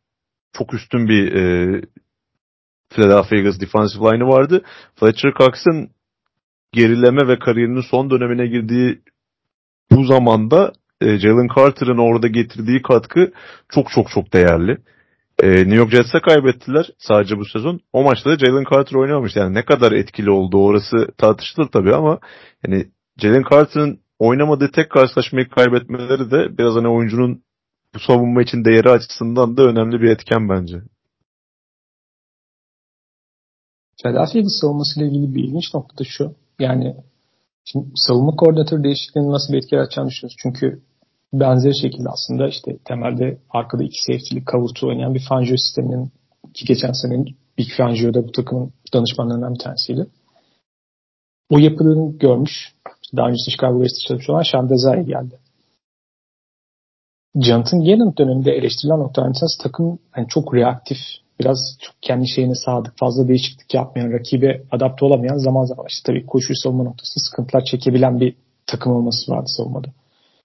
çok üstün bir e, Philadelphia Eagles defensive line'ı vardı. Fletcher Cox'ın gerileme ve kariyerinin son dönemine girdiği bu zamanda e, Jalen Carter'ın orada getirdiği katkı çok çok çok değerli. E, New York Jets'e kaybettiler sadece bu sezon. O maçta da Jalen Carter oynamamış. Yani ne kadar etkili oldu orası tartışılır tabii ama yani Jalen Carter'ın oynamadığı tek karşılaşmayı kaybetmeleri de biraz hani oyuncunun bu savunma için değeri açısından da önemli bir etken bence. Philadelphia Eagles savunmasıyla ilgili bir ilginç nokta da şu. Yani şimdi savunma koordinatörü değişikliğinin nasıl bir etki yaratacağını düşünüyoruz. Çünkü benzer şekilde aslında işte temelde arkada iki safety'lik kavurtu oynayan bir Fangio sisteminin ki geçen senenin Big Fangio da bu takımın danışmanlarından bir tanesiydi. O yapılarını görmüş. Daha önce Chicago Bears'te çalışmış olan Sean Desai geldi. Jonathan Gannon döneminde eleştirilen noktalar takım yani çok reaktif, biraz çok kendi şeyine sadık, fazla değişiklik yapmayan, rakibe adapte olamayan zaman zaman işte tabii koşu savunma noktasında sıkıntılar çekebilen bir takım olması vardı savunmada.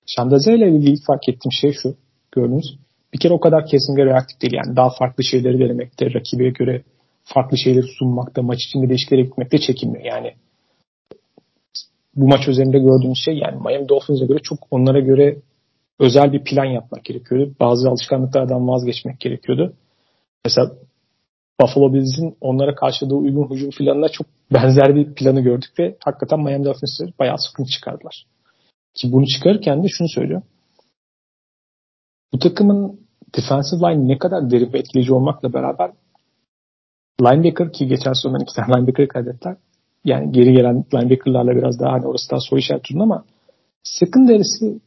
Şandaze ile ilgili fark ettiğim şey şu. Gördünüz. Bir kere o kadar kesinlikle reaktif değil. Yani daha farklı şeyleri denemekte, rakibe göre farklı şeyleri sunmakta, maç içinde değişikliklere gitmekte çekinmiyor. Yani bu maç üzerinde gördüğümüz şey yani Miami Dolphins'e göre çok onlara göre özel bir plan yapmak gerekiyordu. Bazı alışkanlıklardan vazgeçmek gerekiyordu. Mesela Buffalo Bills'in onlara karşıladığı uygun hücum planına çok benzer bir planı gördük ve hakikaten Miami Dolphins'ı bayağı sıkıntı çıkardılar. Ki bunu çıkarırken de şunu söylüyor. Bu takımın defensive line ne kadar derin ve etkileyici olmakla beraber linebacker ki geçen sezondan iki tane linebacker kaybettiler. Yani geri gelen linebackerlarla biraz daha hani orası daha soru işareti ama secondary'si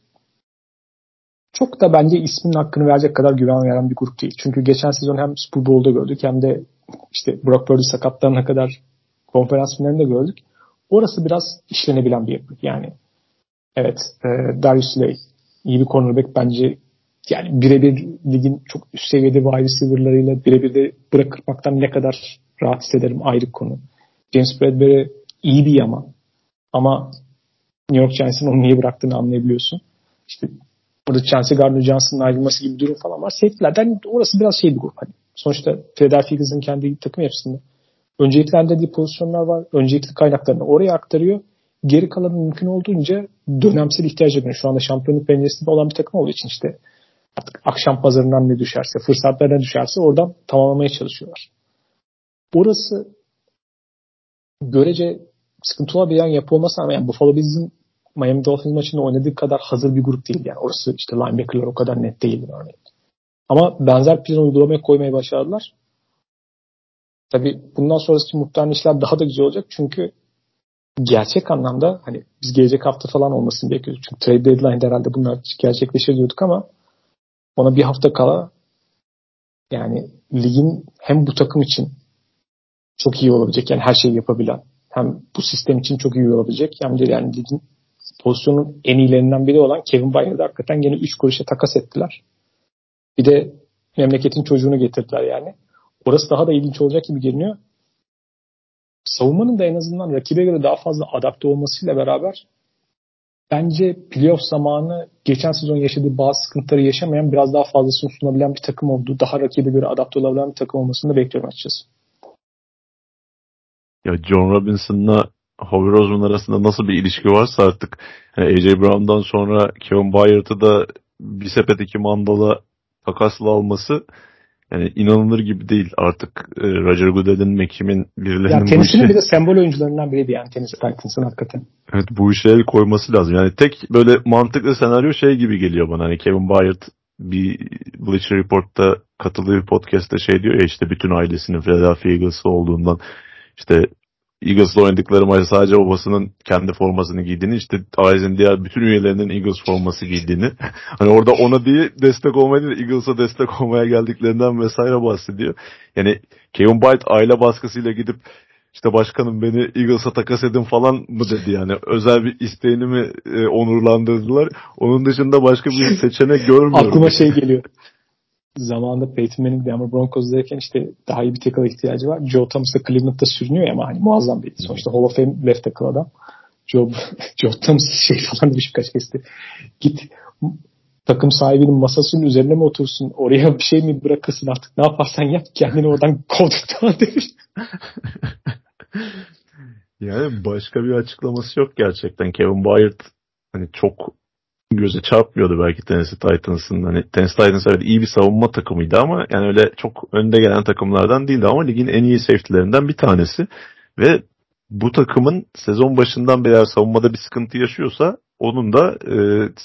çok da bence ismin hakkını verecek kadar güven veren bir grup değil. Çünkü geçen sezon hem Super Bowl'da gördük hem de işte Brock Purdy sakatlarına kadar konferans finalinde gördük. Orası biraz işlenebilen bir yapı. Yani evet e, Darius Slay iyi bir cornerback bence yani birebir ligin çok üst seviyede wide receiver'larıyla birebir de bırakırmaktan ne kadar rahat hissederim ayrı konu. James Bradbury iyi bir yama ama New York Giants'ın onu niye bıraktığını anlayabiliyorsun. İşte Burada Chelsea Gardner Johnson'ın ayrılması gibi bir durum falan var. Safety'lerden orası biraz şey bir grup. Hani sonuçta Philadelphia Eagles'ın kendi takım yapısında önceliklendirdiği pozisyonlar var. Öncelikli kaynaklarını oraya aktarıyor. Geri kalanı mümkün olduğunca dönemsel ihtiyacı var. Şu anda şampiyonluk penceresinde olan bir takım olduğu için işte artık akşam pazarından ne düşerse, fırsatlar ne düşerse oradan tamamlamaya çalışıyorlar. Orası görece sıkıntı olabilen yapı olmasına ama yani Buffalo Bills'in Miami Dolphins maçında oynadığı kadar hazır bir grup değil. Yani orası işte linebacker'lar o kadar net değil örneğin. Ama benzer plan uygulamaya koymaya başardılar. Tabi bundan sonrası muhtemelen işler daha da güzel olacak. Çünkü gerçek anlamda hani biz gelecek hafta falan olmasını bekliyoruz. Çünkü trade deadline herhalde bunlar gerçekleşir diyorduk ama ona bir hafta kala yani ligin hem bu takım için çok iyi olabilecek yani her şeyi yapabilen hem bu sistem için çok iyi olabilecek hem de yani ligin pozisyonun en iyilerinden biri olan Kevin Byard'ı hakikaten gene 3 kuruşa takas ettiler. Bir de memleketin çocuğunu getirdiler yani. Orası daha da ilginç olacak gibi görünüyor. Savunmanın da en azından rakibe göre daha fazla adapte olmasıyla beraber bence playoff zamanı geçen sezon yaşadığı bazı sıkıntıları yaşamayan biraz daha fazlasını sunabilen bir takım oldu. Daha rakibe göre adapte olabilen bir takım olmasını da bekliyorum açıkçası. Ya John Robinson'la Howie Roseman arasında nasıl bir ilişki varsa artık yani AJ Brown'dan sonra Kevin Byard'ı da bir sepet iki mandala takasla alması yani inanılır gibi değil artık e, Roger Goodell'in, McKim'in birilerinin ya, bu işe... bir de sembol oyuncularından biriydi yani tenis Titans'ın hakikaten. Evet bu işe el koyması lazım. Yani tek böyle mantıklı senaryo şey gibi geliyor bana. Hani Kevin Byard bir Bleacher Report'ta katıldığı bir podcast'ta şey diyor ya işte bütün ailesinin Philadelphia Eagles'ı olduğundan işte Eagles'la oynadıkları maçta sadece babasının kendi formasını giydiğini işte ailenin diğer bütün üyelerinin Eagles forması giydiğini [laughs] hani orada ona diye destek olmaya değil Eagles'a destek olmaya geldiklerinden vesaire bahsediyor. Yani Kevin Byte aile baskısıyla gidip işte başkanım beni Eagles'a takas edin falan mı dedi yani. Özel bir isteğini mi e, onurlandırdılar. Onun dışında başka bir seçenek görmüyorum. Aklıma şey geliyor [laughs] zamanında Peyton Manning Denver Broncos'dayken işte daha iyi bir tackle ihtiyacı var. Joe Thomas da Cleveland'da sürünüyor ama hani muazzam bir sonuçta Hall of Fame left tackle adam. Joe, [laughs] Joe Thomas şey falan demiş birkaç kez Git takım sahibinin masasının üzerine mi otursun? Oraya bir şey mi bırakırsın artık? Ne yaparsan yap kendini oradan [laughs] kovduktan demiş. yani başka bir açıklaması yok gerçekten. Kevin Byard hani çok göze çarpmıyordu belki Tennessee Titans'ın. Hani Tennessee Titans evet iyi bir savunma takımıydı ama yani öyle çok önde gelen takımlardan değildi ama ligin en iyi safety'lerinden bir tanesi. Ve bu takımın sezon başından beri savunmada bir sıkıntı yaşıyorsa onun da e,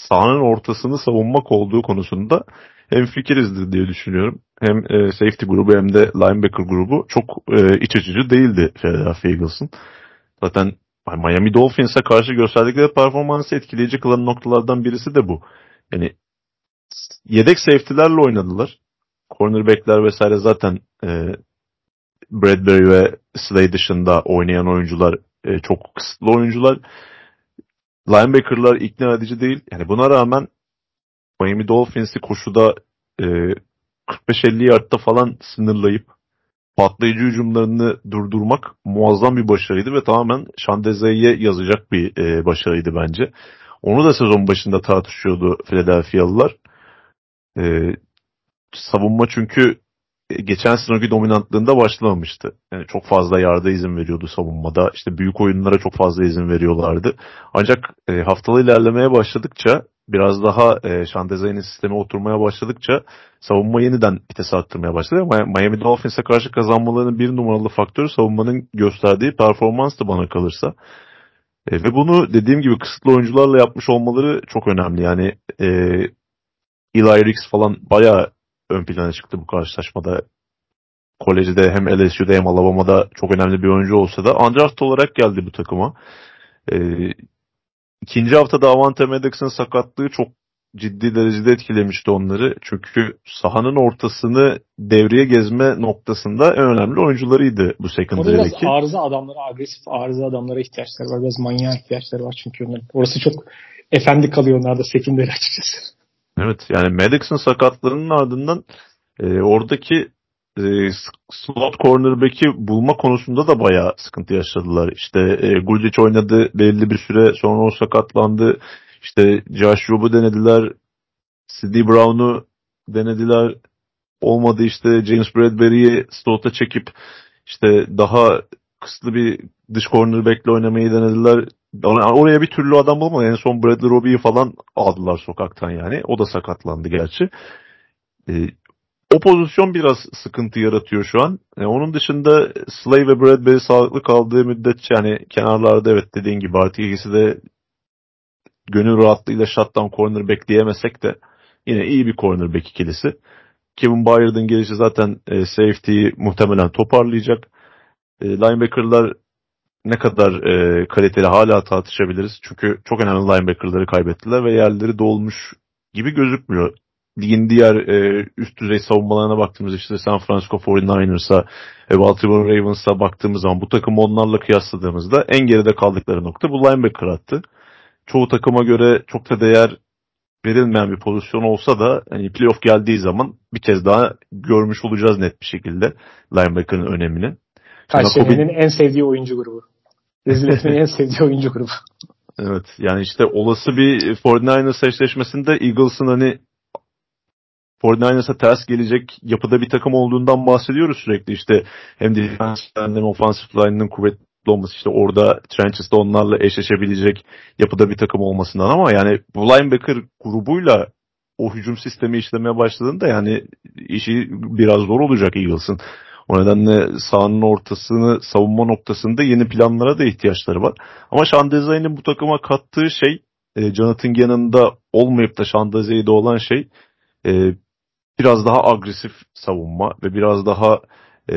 sahanın ortasını savunmak olduğu konusunda hem fikirizdir diye düşünüyorum. Hem e, safety grubu hem de linebacker grubu çok e, iç açıcı değildi Philadelphia Eagles'ın. Zaten Miami Dolphins'e karşı gösterdikleri performansı etkileyici kılan noktalardan birisi de bu. Yani yedek safety'lerle oynadılar. Cornerback'ler vesaire zaten e, Bradbury ve Slay dışında oynayan oyuncular e, çok kısıtlı oyuncular. Linebacker'lar ikna edici değil. Yani buna rağmen Miami Dolphins'i koşuda e, 45-50 yardta falan sınırlayıp patlayıcı hücumlarını durdurmak muazzam bir başarıydı ve tamamen Şandeze'ye yazacak bir e, başarıydı bence. Onu da sezon başında tartışıyordu Philadelphia'lılar. E, savunma çünkü geçen sezonki dominantlığında başlamamıştı. Yani çok fazla yarda izin veriyordu savunmada. İşte büyük oyunlara çok fazla izin veriyorlardı. Ancak e, haftalı ilerlemeye başladıkça biraz daha e, Şandezay'ın sisteme oturmaya başladıkça savunma yeniden vites arttırmaya başladı. Miami Dolphins'e karşı kazanmalarının bir numaralı faktörü savunmanın gösterdiği performanstı bana kalırsa. E, ve bunu dediğim gibi kısıtlı oyuncularla yapmış olmaları çok önemli. Yani e, Eli Ricks falan bayağı ön plana çıktı bu karşılaşmada. Kolejde hem LSU'da hem Alabama'da çok önemli bir oyuncu olsa da undraft olarak geldi bu takıma. Ee, ikinci haftada Avante Maddox'ın sakatlığı çok ciddi derecede etkilemişti onları. Çünkü sahanın ortasını devreye gezme noktasında en önemli oyuncularıydı bu secondary'deki. Biraz arıza adamlara, agresif arıza adamlara ihtiyaçları var. Biraz manyağa ihtiyaçları var çünkü onların. Orası çok efendi kalıyor onlarda secondary açıkçası. Evet yani Maddox'ın sakatlığının ardından e, oradaki e, slot cornerback'i bulma konusunda da bayağı sıkıntı yaşadılar. İşte e, Guldic oynadı belli bir süre sonra o sakatlandı. İşte Josh Robb'u denediler. C.D. Brown'u denediler. Olmadı işte James Bradbury'yi slot'a çekip işte daha kısıtlı bir dış cornerback'le oynamayı denediler. Oraya bir türlü adam bulamadı. En son Bradley Roby'yi falan aldılar sokaktan yani. O da sakatlandı gerçi. Ee, o pozisyon biraz sıkıntı yaratıyor şu an. E, onun dışında Slay ve Bradbury sağlıklı kaldığı müddetçe yani kenarlarda evet dediğin gibi artık ikisi de gönül rahatlığıyla shutdown corner bekleyemesek de yine iyi bir cornerback ikilisi. Kevin Byard'ın gelişi zaten e, safety'yi muhtemelen toparlayacak. E, linebacker'lar ne kadar e, kaliteli hala tartışabiliriz. Çünkü çok önemli linebacker'ları kaybettiler ve yerleri dolmuş gibi gözükmüyor. Ligin diğer e, üst düzey savunmalarına baktığımız işte San Francisco 49ers'a, e, Baltimore Ravens'a baktığımız zaman bu takımı onlarla kıyasladığımızda en geride kaldıkları nokta bu linebacker attı. Çoğu takıma göre çok da değer verilmeyen bir pozisyon olsa da hani playoff geldiği zaman bir kez daha görmüş olacağız net bir şekilde linebacker'ın önemini. Kayseri'nin en sevdiği oyuncu grubu. Rezil etmeyi en sevdiği oyuncu grubu. Evet yani işte olası bir 49ers eşleşmesinde Eagles'ın hani 49ers'a ters gelecek yapıda bir takım olduğundan bahsediyoruz sürekli. İşte hem defense hem offensive line'ın kuvvetli olması işte orada trenches'ta onlarla eşleşebilecek yapıda bir takım olmasından ama yani bu linebacker grubuyla o hücum sistemi işlemeye başladığında yani işi biraz zor olacak Eagles'ın. O nedenle sahanın ortasını savunma noktasında yeni planlara da ihtiyaçları var. Ama Şandezay'ın bu takıma kattığı şey e, Jonathan Gannon'da olmayıp da Şandezay'da olan şey e, biraz daha agresif savunma ve biraz daha e,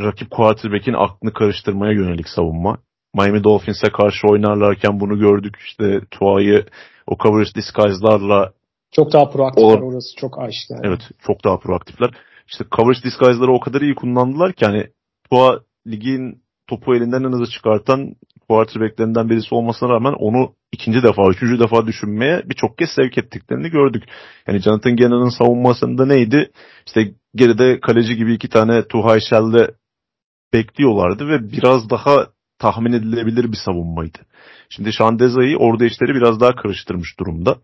rakip quarterback'in aklını karıştırmaya yönelik savunma. Miami Dolphins'e karşı oynarlarken bunu gördük. İşte Tua'yı o coverage disguise'larla çok daha proaktifler orası çok aşikar. Evet çok daha proaktifler işte coverage disguise'ları o kadar iyi kullandılar ki hani Tua ligin topu elinden en hızlı çıkartan quarterbacklerinden birisi olmasına rağmen onu ikinci defa, üçüncü defa düşünmeye birçok kez sevk ettiklerini gördük. Yani Jonathan Gannon'ın savunmasında neydi? İşte geride kaleci gibi iki tane Tuhai Shell'de bekliyorlardı ve biraz daha tahmin edilebilir bir savunmaydı. Şimdi Şandeza'yı orada işleri biraz daha karıştırmış durumda.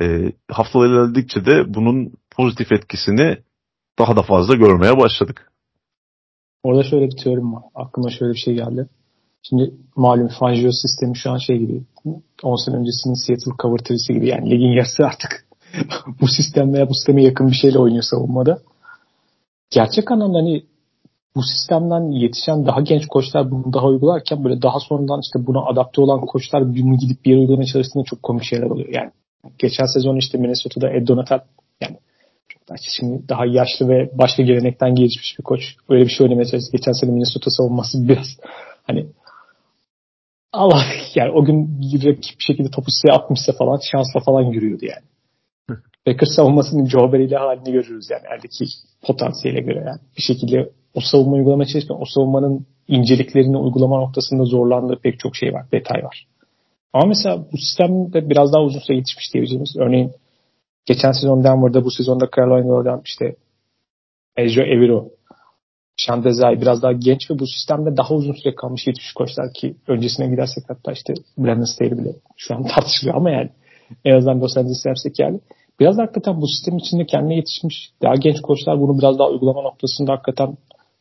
E, haftalar ilerledikçe de bunun pozitif etkisini daha da fazla görmeye başladık. Orada şöyle bir teorim var. Aklıma şöyle bir şey geldi. Şimdi malum Fangio sistemi şu an şey gibi 10 sene öncesinin Seattle tree'si gibi yani ligin yarısı artık [laughs] bu sistem veya bu sisteme yakın bir şeyle oynuyor savunmada. Gerçek anlamda hani bu sistemden yetişen daha genç koçlar bunu daha uygularken böyle daha sonradan işte buna adapte olan koçlar bunu gidip bir yere uygulamaya çalıştığında çok komik şeyler oluyor. Yani geçen sezon işte Minnesota'da Ed Donatel yani şimdi daha yaşlı ve başka gelenekten gelişmiş bir koç. Öyle bir şey oynamaya çalıştı. Geçen sene Minnesota savunması biraz hani Allah yani o gün rakip bir şekilde topu size atmışsa falan şansla falan yürüyordu yani. Packers savunmasının Joe Barry ile halini görürüz yani eldeki potansiyele göre yani. Bir şekilde o savunma uygulamaya çalışırken o savunmanın inceliklerini uygulama noktasında zorlandığı pek çok şey var, detay var. Ama mesela bu sistemde biraz daha uzun süre yetişmiş diyebileceğimiz. Örneğin geçen sezon Denver'da bu sezonda Carolina'dan işte Ezra Evero Şandezay biraz daha genç ve bu sistemde daha uzun süre kalmış yetişmiş koçlar ki öncesine gidersek hatta işte Brandon Staley bile şu an [laughs] tartışılıyor ama yani en azından Los Angeles Rams'teki yani biraz da hakikaten bu sistem içinde kendine yetişmiş daha genç koçlar bunu biraz daha uygulama noktasında hakikaten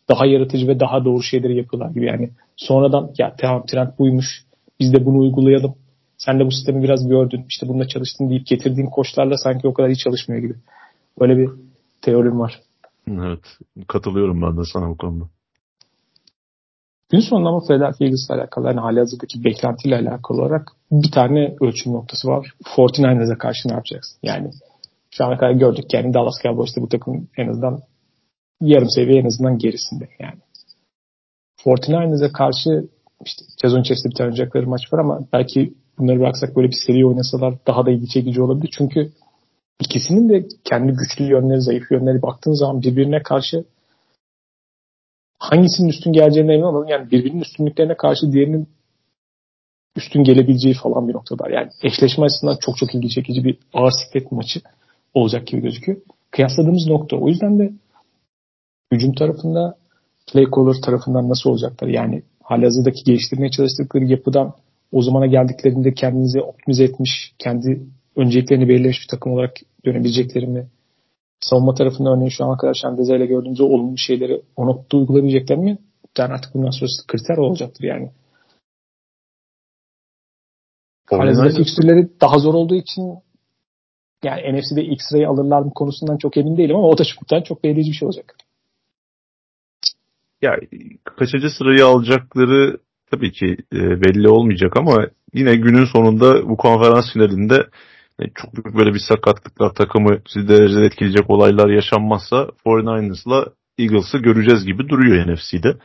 daha yaratıcı ve daha doğru şeyleri yapıyorlar gibi yani sonradan ya tamam trend buymuş biz de bunu uygulayalım sen de bu sistemi biraz gördün işte bununla çalıştın deyip getirdiğin koçlarla sanki o kadar iyi çalışmıyor gibi. Böyle bir teorim var. Evet. Katılıyorum ben de sana bu konuda. Gün sonunda ama Philadelphia Eagles'la alakalı yani hali hazırdaki beklentiyle alakalı olarak bir tane ölçüm noktası var. 49ers'a karşı ne yapacaksın? Yani şu ana kadar gördük yani Dallas Cowboys'ta bu takım en azından yarım seviye en azından gerisinde yani. 49ers'a karşı işte sezon içerisinde bir tane oynayacakları maç var ama belki bunları bıraksak böyle bir seri oynasalar daha da ilgi çekici olabilir. Çünkü ikisinin de kendi güçlü yönleri, zayıf yönleri baktığın zaman birbirine karşı hangisinin üstün geleceğine emin olmadım. Yani birbirinin üstünlüklerine karşı diğerinin üstün gelebileceği falan bir noktada. Yani eşleşme açısından çok çok ilgi çekici bir ağır siklet maçı olacak gibi gözüküyor. Kıyasladığımız nokta. O yüzden de hücum tarafında play caller tarafından nasıl olacaklar? Yani halihazırdaki geliştirmeye çalıştıkları yapıdan o zamana geldiklerinde kendinizi optimize etmiş, kendi önceliklerini belirlemiş bir takım olarak dönebilecekleri mi? Savunma tarafında örneğin şu ana kadar Şendeze ile gördüğümüz olumlu şeyleri o noktada uygulayabilecekler mi? Yani artık bundan sonrası kriter olacaktır yani. Halezde fikstürleri daha zor olduğu için yani NFC'de ilk sırayı alırlar mı konusundan çok emin değilim ama o da çoktan çok belirleyici bir şey olacak. Ya kaçıncı sırayı alacakları tabii ki e, belli olmayacak ama yine günün sonunda bu konferans finalinde çok büyük böyle bir sakatlıklar takımı sizi derecede etkileyecek olaylar yaşanmazsa 49ers'la Eagles'ı göreceğiz gibi duruyor NFC'de.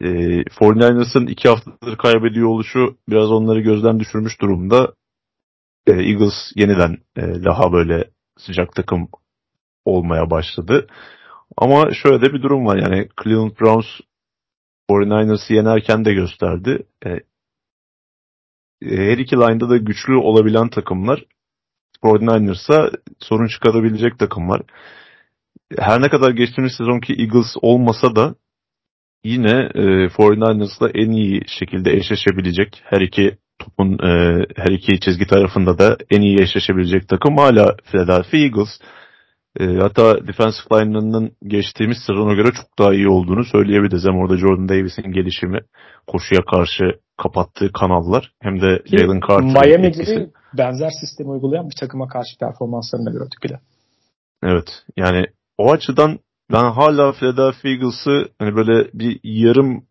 E, 49ers'ın iki haftadır kaybediyor oluşu biraz onları gözden düşürmüş durumda. E, Eagles yeniden e, daha böyle sıcak takım olmaya başladı. Ama şöyle de bir durum var yani Cleveland Browns 49ers'ı yenerken de gösterdi. E, e, her iki line'da da güçlü olabilen takımlar 49ers'a sorun çıkarabilecek takımlar. Her ne kadar geçtiğimiz sezonki Eagles olmasa da yine e, 49ers'la en iyi şekilde eşleşebilecek her iki topun e, her iki çizgi tarafında da en iyi eşleşebilecek takım hala Philadelphia Eagles. E, hatta defensive line'ının geçtiğimiz sezona göre çok daha iyi olduğunu söyleyebiliriz. Hem orada Jordan Davis'in gelişimi, koşuya karşı kapattığı kanallar hem de Jalen Carter'ın Miami etkisi. gibi benzer sistemi uygulayan bir takıma karşı performanslarını da gördük bile. Evet yani o açıdan ben hala Philadelphia Eagles'ı hani böyle bir yarım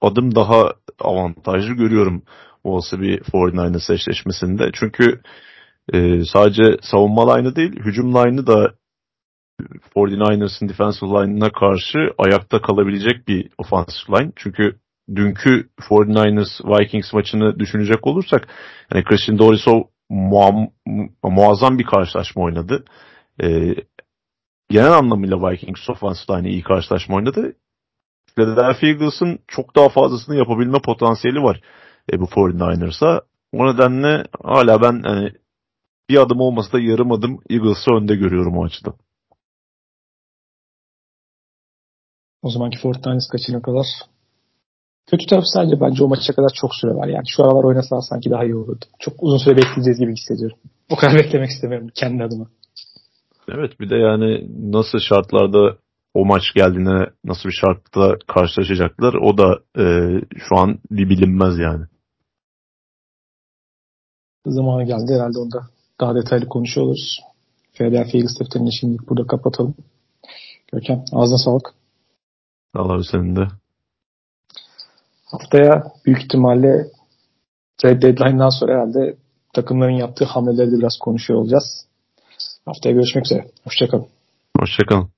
adım daha avantajlı görüyorum olsa bir 49ers eşleşmesinde. Çünkü e, sadece savunma line'ı değil hücum line'ı da 49ers'ın defensive line'ına karşı ayakta kalabilecek bir offensive line. Çünkü dünkü 49ers Vikings maçını düşünecek olursak yani Christian Dorisov muam, muazzam bir karşılaşma oynadı. Ee, genel anlamıyla Vikings offensive line iyi karşılaşma oynadı. Philadelphia Eagles'ın çok daha fazlasını yapabilme potansiyeli var e, bu 49ers'a. O nedenle hala ben hani bir adım olmasa da yarım adım Eagles'ı önde görüyorum o açıdan. O zamanki Fortnite kaçına kadar. Kötü tarafı sadece bence o maça kadar çok süre var. Yani şu aralar oynasalar sanki daha iyi olurdu. Çok uzun süre bekleyeceğiz gibi hissediyorum. Bu kadar [laughs] beklemek istemiyorum kendi adıma. Evet bir de yani nasıl şartlarda o maç geldiğine nasıl bir şartta karşılaşacaklar o da e, şu an bir bilinmez yani. Zamanı geldi herhalde onda daha detaylı konuşuyoruz. Philadelphia Eagles defterini şimdi burada kapatalım. Görkem ağzına sağlık. Allah senin de. Haftaya büyük ihtimalle trade deadline'dan sonra herhalde takımların yaptığı hamleleri de biraz konuşuyor olacağız. Haftaya görüşmek üzere. Hoşçakalın. Hoşçakalın.